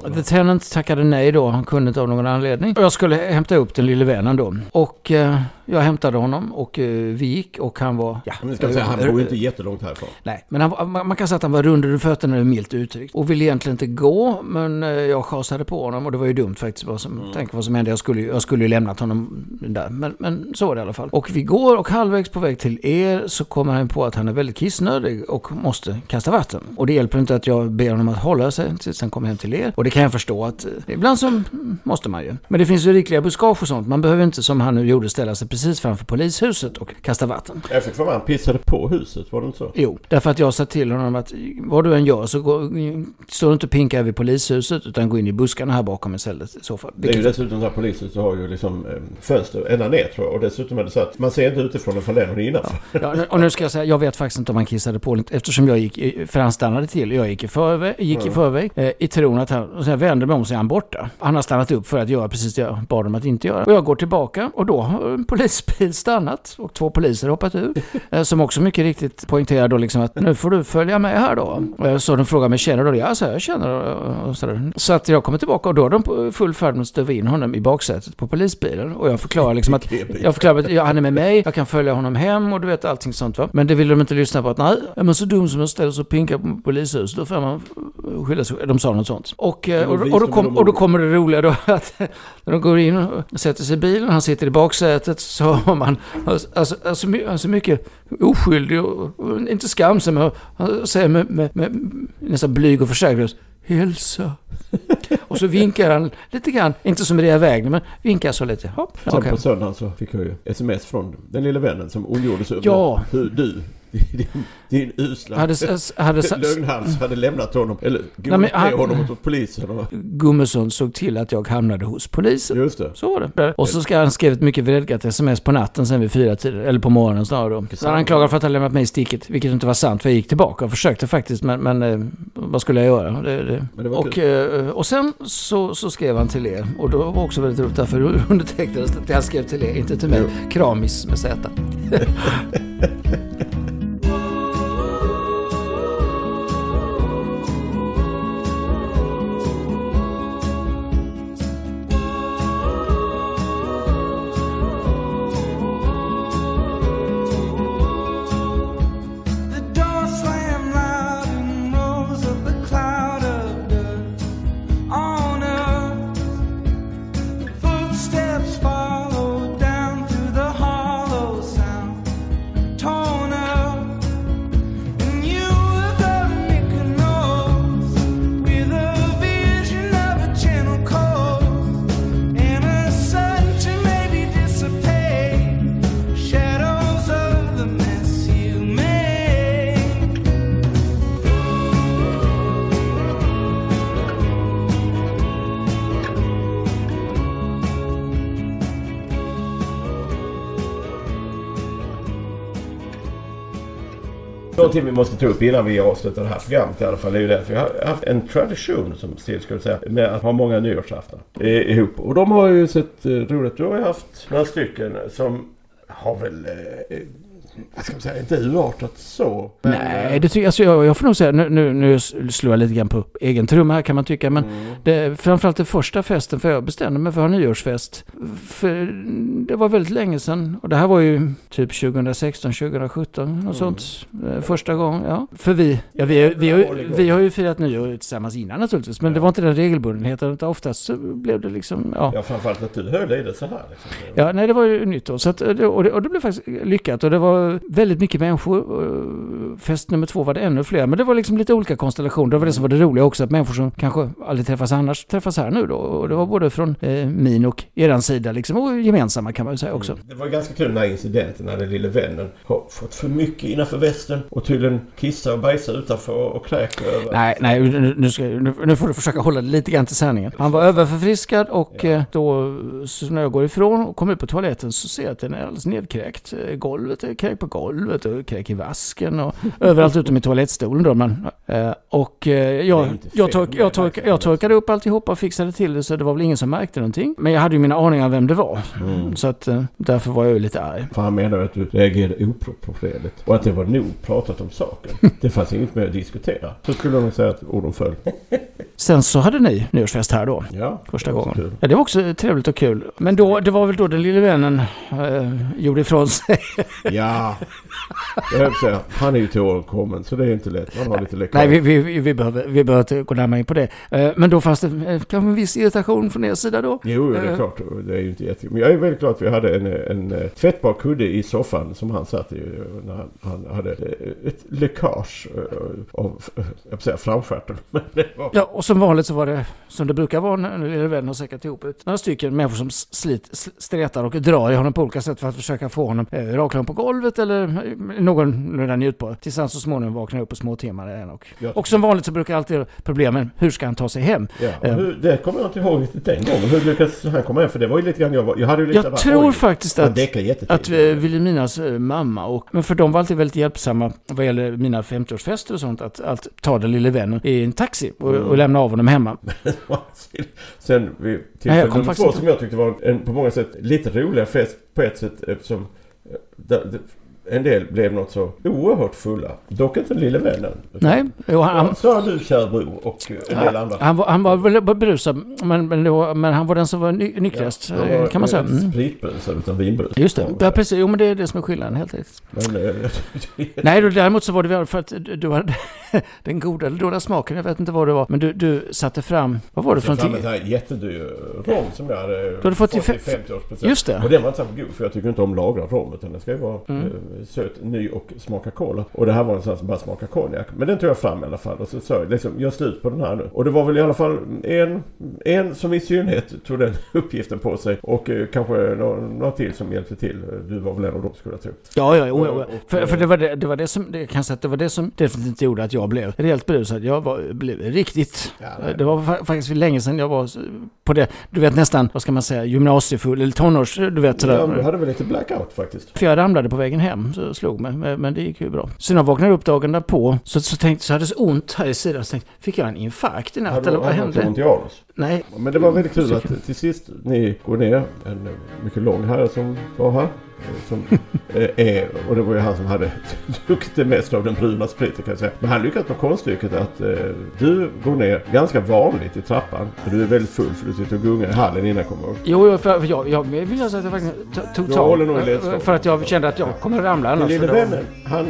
Speaker 1: och?
Speaker 2: The Tenant tackade nej då, han kunde inte av någon anledning. Och jag skulle hämta upp den lille vännen då. Och eh, jag hämtade honom och eh, vi gick och han var... Ja,
Speaker 1: Men ska säga, han bor ju inte jättelångt härifrån.
Speaker 2: Nej, men han, man man kan säga att han var rund under fötterna, milt uttryckt. Och ville egentligen inte gå, men eh, jag chasade på honom och det var ju dumt faktiskt. Vad som, Tänk vad som hände, jag skulle, ju- jag skulle lämnat honom där. Men, men så var det i alla fall. Och vi går och halvvägs på väg till er så kommer han på att han är väldigt kissnödig och måste kasta vatten. Och det hjälper inte att jag ber honom att hålla sig tills han kommer hem till er. Och det kan jag förstå att eh, ibland så måste man ju. Men det finns ju rikliga buskage och sånt. Man behöver inte som han nu gjorde ställa sig precis framför polishuset och kasta vatten.
Speaker 1: Jag fick för mig han pissade på huset, var det inte så?
Speaker 2: Jo, därför att jag sa till honom att vad du än gör så gå, stå inte och pinka över polishuset utan gå in i buskarna här bakom istället i så fall.
Speaker 1: Det är ju
Speaker 2: Vilket-
Speaker 1: dessutom så här polishuset har ju liksom eh, fönster ända ner tror jag. Och dessutom är det så att man ser inte utifrån ifall det är någon innanför.
Speaker 2: Ja, och nu ska jag säga, jag vet faktiskt inte om han kissade på inte, eftersom jag gick, för han stannade till. Jag gick i förväg, gick i, förväg eh, i tron att han, och sen vände mig om så är han borta. Han har stannat upp för att göra precis det jag bad honom att inte göra. Och jag går tillbaka och då har en polisbil stannat och två poliser hoppat ur. Eh, som också mycket riktigt poängterar då liksom att nu får du följa med här då. Eh, Så de frågar mig, känner du det? Ja, så jag känner det. och sådär. Så att jag kommer tillbaka och då är de på full färd med att stöva in honom i baksätet på polisbilen. Och jag förklarar liksom att jag förklarar att ja, han är med mig, jag kan följa honom hem och du vet allting sånt va. Men det vill de inte lyssna på att nej, man så dum som jag ställer sig och pinkar på polishuset då får man skylla sig. De sa något sånt. Och, eh, och, och, då, kom, och då kommer det roliga då att när de går in och sätter sig i bilen, han sitter i baksätet så har man alltså, alltså, my- alltså mycket oskyldig och, och inte skamsen men han säger med, med, med nästan blyg och försäkrad Hälsa. Och så vinkar han lite grann, inte som i det vägen, men vinkar så lite. Hopp,
Speaker 1: Sen
Speaker 2: okej.
Speaker 1: på söndagen så fick jag ju sms från den lilla vännen som ondgjorde sig över
Speaker 2: Ja.
Speaker 1: hur du din, din usla
Speaker 2: Hade, hade,
Speaker 1: lögnhals hade lämnat honom. Eller
Speaker 2: Nej,
Speaker 1: gått
Speaker 2: men han-
Speaker 1: honom åt polisen. Och,
Speaker 2: Gummesson såg till att jag hamnade hos polisen.
Speaker 1: just det.
Speaker 2: Så var det. Och så ska han skrivit mycket vredgat sms på natten sen vid fyra tider, eller på morgonen snarare då. Så han anklagade för att ha lämnat mig i sticket, vilket inte var sant för jag gick tillbaka och försökte faktiskt, men, men eh, vad skulle jag göra? Det, det.
Speaker 1: Men det var
Speaker 2: Och, eh, och sen så, så skrev han till er, och då var också väldigt roligt därför undertecknades det att han skrev till er, inte till mig.
Speaker 1: Jo.
Speaker 2: Kramis med Z.
Speaker 1: måste ta upp innan vi avslutar det här programmet i alla fall är ju det att vi har haft en tradition som Stil skulle säga med att ha många nyårsaftnar eh, ihop. Och de har ju sett eh, roligt. Du har ju haft några stycken som har väl, eh, vad ska man säga, inte urartat så.
Speaker 2: Nej,
Speaker 1: eh,
Speaker 2: det tycker alltså jag, jag får nog säga, nu, nu, nu slår jag lite grann på egen trumma här kan man tycka, men
Speaker 1: Mm.
Speaker 2: det, framförallt den första festen, för jag bestämde mig för att ha nyårsfest. För det var väldigt länge sedan, och det här var ju typ 2016, 2017, något
Speaker 1: Mm.
Speaker 2: sånt. eh, Första gången, ja. För vi, ja, vi, vi, har, ju- vi har ju firat nyår tillsammans innan naturligtvis, men det var inte den regelbundenheten, utan oftast så blev det liksom, ja.
Speaker 1: Ja, framförallt att du höll i det så här. Liksom.
Speaker 2: Ja, nej det var ju nytt då. Så att, och, det, och det blev faktiskt lyckat. Och det var väldigt mycket människor. Och Fest nummer två var det ännu fler. Men det var liksom lite olika konstellationer. Det var det som var det roliga också. Att människor som kanske aldrig träffas annars träffas här nu då. Och det var både från eh, min och eran sida liksom. Och gemensamma kan man ju säga också.
Speaker 1: Det var ganska kul den här incidenten när den lille vännen har fått för mycket innanför västen och tydligen kissar och bajsar utanför och över.
Speaker 2: Nej, nej nu, ska, nu, nu får du försöka hålla det lite grann till sanningen. Han var överförfriskad och eh, då så när jag går ifrån och kommer ut på toaletten så ser jag att den är alldeles nedkräkt. Eh, Golvet är kräkt på golvet och kräk i vasken och överallt utom i toalettstolen då. Men, eh, och eh, jag, jag, tork, jag, tork, jag torkade upp alltihopa och fixade till det så det var väl ingen som märkte någonting. Men jag hade ju mina aningar om vem det var.
Speaker 1: Mm.
Speaker 2: Så att eh, därför var jag ju lite arg.
Speaker 1: För han menar att du reagerade oproportionerligt och att det var nog pratat om saken. Det fanns inget mer att diskutera. Så skulle de säga att orden föll.
Speaker 2: Sen så hade ni nyårsfest här då.
Speaker 1: Ja,
Speaker 2: Första gången.
Speaker 1: kul.
Speaker 2: Ja, det var också trevligt och kul. Men då, det var väl då den lille vännen eh, gjorde ifrån sig.
Speaker 1: Ja, jag på att säga, han är ju till åren kommen så det är inte lätt. Man har lite läckert.
Speaker 2: Nej, vi, vi, vi, behöver, vi behöver inte gå närmare in på det. Eh, men då fanns det eh, kanske en viss irritation från er sida då.
Speaker 1: Jo, det är
Speaker 2: Eh.
Speaker 1: klart. Det är ju inte jättekul. Men jag är väldigt glad att vi hade en, en, tvättbar kudde i soffan som han satt i när han, han hade ett läckage av, jag säga framstjärten. Var...
Speaker 2: Ja, och som vanligt så var det som det brukar vara när lille vännen har säckat ihop ut några stycken människor som slit, sl- stretar och drar i honom på olika sätt för att försöka få honom raklång på golvet eller eh, någorlunda njutbar. Tills han så småningom vaknar upp och småtimmar igen. Och,
Speaker 1: Ja.
Speaker 2: och som vanligt så brukar alltid problemen, hur ska han ta sig hem?
Speaker 1: Ja, och
Speaker 2: Eh.
Speaker 1: hur, det kommer jag inte ihåg riktigt den gången. Hur lyckades han komma hem? För det var ju lite grann jag var... Jag hade ju lite
Speaker 2: Jag
Speaker 1: bara,
Speaker 2: tror
Speaker 1: oj,
Speaker 2: faktiskt att. Att eh, Vilhelminas eh, mamma och... Men för de var alltid väldigt hjälpsamma vad gäller mina 50-årsfester och sånt. Att, att ta den lille vännen i en taxi och,
Speaker 1: Mm.
Speaker 2: och lämna av honom hemma.
Speaker 1: Sen vid tillfälle nummer två som jag tyckte var en på många sätt lite roligare fest på ett sätt eftersom eh, där- en del blev något så oerhört fulla. Dock inte lille vännen.
Speaker 2: Nej, jo, han,
Speaker 1: Så har du kära bror och eh, en del andra.
Speaker 2: han, var, han var väl berusad, men, men, men han var den som var ny, nykterast,
Speaker 1: Ja,
Speaker 2: eh, kan man säga. Mm.
Speaker 1: Spritberusad utan vinberusad.
Speaker 2: Just det, ja, precis. Jo, men det är det som är skillnaden helt enkelt.
Speaker 1: Men, eh,
Speaker 2: Nej, då, däremot så var det väl för att du hade den goda eller dåliga smaken, jag vet inte vad det var. Men du, du satte fram, vad var det för
Speaker 1: jag fann en
Speaker 2: någonting?
Speaker 1: sån här jättedyr rom som jag hade
Speaker 2: hade fått i
Speaker 1: i
Speaker 2: fe-
Speaker 1: 50-årspresent.
Speaker 2: Just det.
Speaker 1: Och den var inte så god för jag tycker inte om lagrad rom utan den ska ju vara
Speaker 2: Mm.
Speaker 1: Söt, ny och smaka cola. Och det här var en sån som bara smakar konjak. Men den tog jag fram i alla fall och så sa jag liksom, gör slut på den här nu. Och det var väl i alla fall en, en som i synnerhet tog den uppgiften på sig. Och eh, kanske några, några till som hjälpte till. Du var väl en av dem skulle jag tro.
Speaker 2: Ja, ja, ja.
Speaker 1: Och-
Speaker 2: För, för det var det, det var det som, det kan säga att det var det som definitivt gjorde att jag blev rejält berusad. Jag var, blev riktigt,
Speaker 1: Ja, nej.
Speaker 2: det var fa- faktiskt för länge sedan jag var på det, du vet nästan, vad ska man säga, gymnasiefull eller tonårs, du vet sådär.
Speaker 1: Ja, du hade väl lite blackout faktiskt.
Speaker 2: För jag ramlade på vägen hem, så slog mig. Men, det gick ju bra. Så när jag vaknade upp dagen därpå, så, så tänkte så hade jag så ont här i sidan. Så tänkte, fick jag en infarkt i natt eller vad
Speaker 1: hade
Speaker 2: hände?
Speaker 1: ont i anus.
Speaker 2: Nej,
Speaker 1: Men det var väldigt kul att till sist ni går ner. En mycket lång herre som var här. eh, Som eh, är, och det var ju han som hade druckit det mesta av den bruna spriten kan jag säga. Men han lyckades med konststycket att eh, du går ner ganska vanligt i trappan. Och du är väldigt full för du sitter och gungar i hallen innan jag kommer upp.
Speaker 2: jo, jo, för, för jag, jag vill säga att jag faktiskt to- tog tag. För att jag kände att jag kommer ramla
Speaker 1: Den
Speaker 2: annars.
Speaker 1: lille
Speaker 2: för
Speaker 1: vännen, han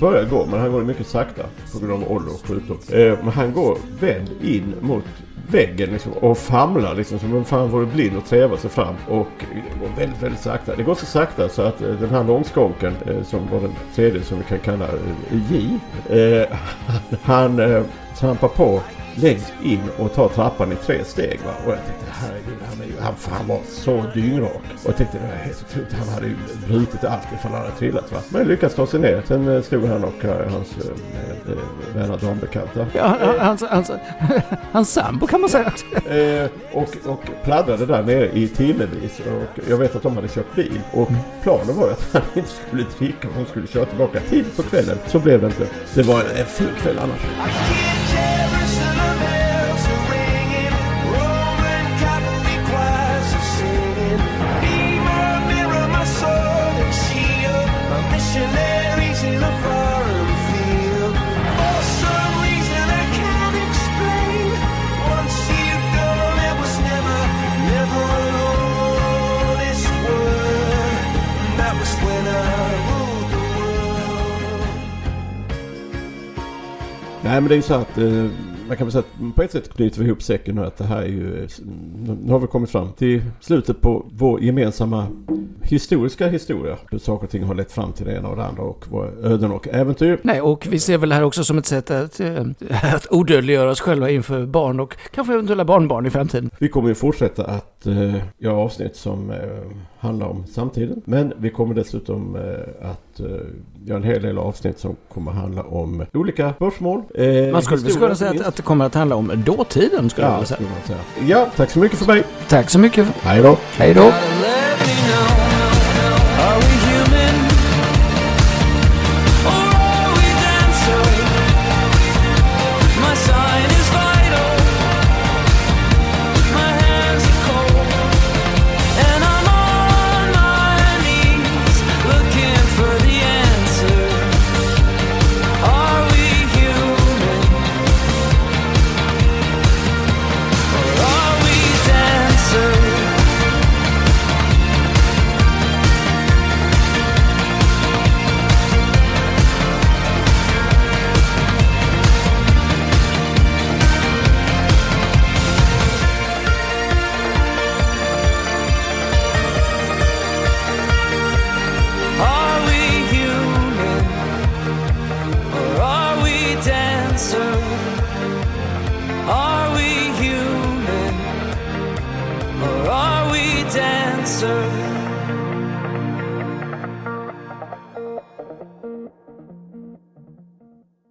Speaker 1: börjar gå men han går mycket sakta på grund av ålder och sjukdom. Eh, men han går vänd in mot väggen liksom, och famlar liksom som om fan vore blind och trevar sig fram. Och det går väldigt, väldigt sakta. Det går så sakta så att eh, den här långskånken eh, som var den tredje som vi kan kalla eh, J. Eh, han eh, trampar på längst in och tar trappan i tre steg. Va? Och jag tänkte herregud, han, är ju, han, han var så dyngrak. Och jag tänkte det var helt otroligt. Han hade ju brutit allt ifall han hade trillat. Va? Men lyckades ta sig ner. Sen eh, stod han och eh, hans eh, vänner dambekanta.
Speaker 2: Ja, hans, hans, hans sambo kan man säga.
Speaker 1: Och, och pladdrade där nere i timmevis. Och jag vet att de hade kört bil. Och planen var ju att han inte skulle dricka och de skulle köra tillbaka tidigt på kvällen. Så blev det inte. Det var en, fin kväll annars. Nej men det är ju så att eh, man kan väl säga att på ett sätt knyter vi ihop säcken nu att det här är ju, nu har vi kommit fram till slutet på vår gemensamma historiska historia. Hur saker och ting har lett fram till det ena och det andra och våra öden och äventyr.
Speaker 2: Nej, och vi ser väl det här också som ett sätt att, eh, att odödliggöra oss själva inför barn och kanske eventuella barnbarn i framtiden.
Speaker 1: Vi kommer ju fortsätta att eh, göra avsnitt som eh, handlar om samtiden. Men vi kommer dessutom eh, att eh, göra en hel del avsnitt som kommer handla om olika spörsmål. Eh,
Speaker 2: Man skulle väl kunna säga att det kommer att handla om dåtiden, skulle jag
Speaker 1: Ja,
Speaker 2: vilja
Speaker 1: skulle man säga. Ja, tack så mycket för mig.
Speaker 2: Tack så mycket.
Speaker 1: Hej då.
Speaker 2: Hej då.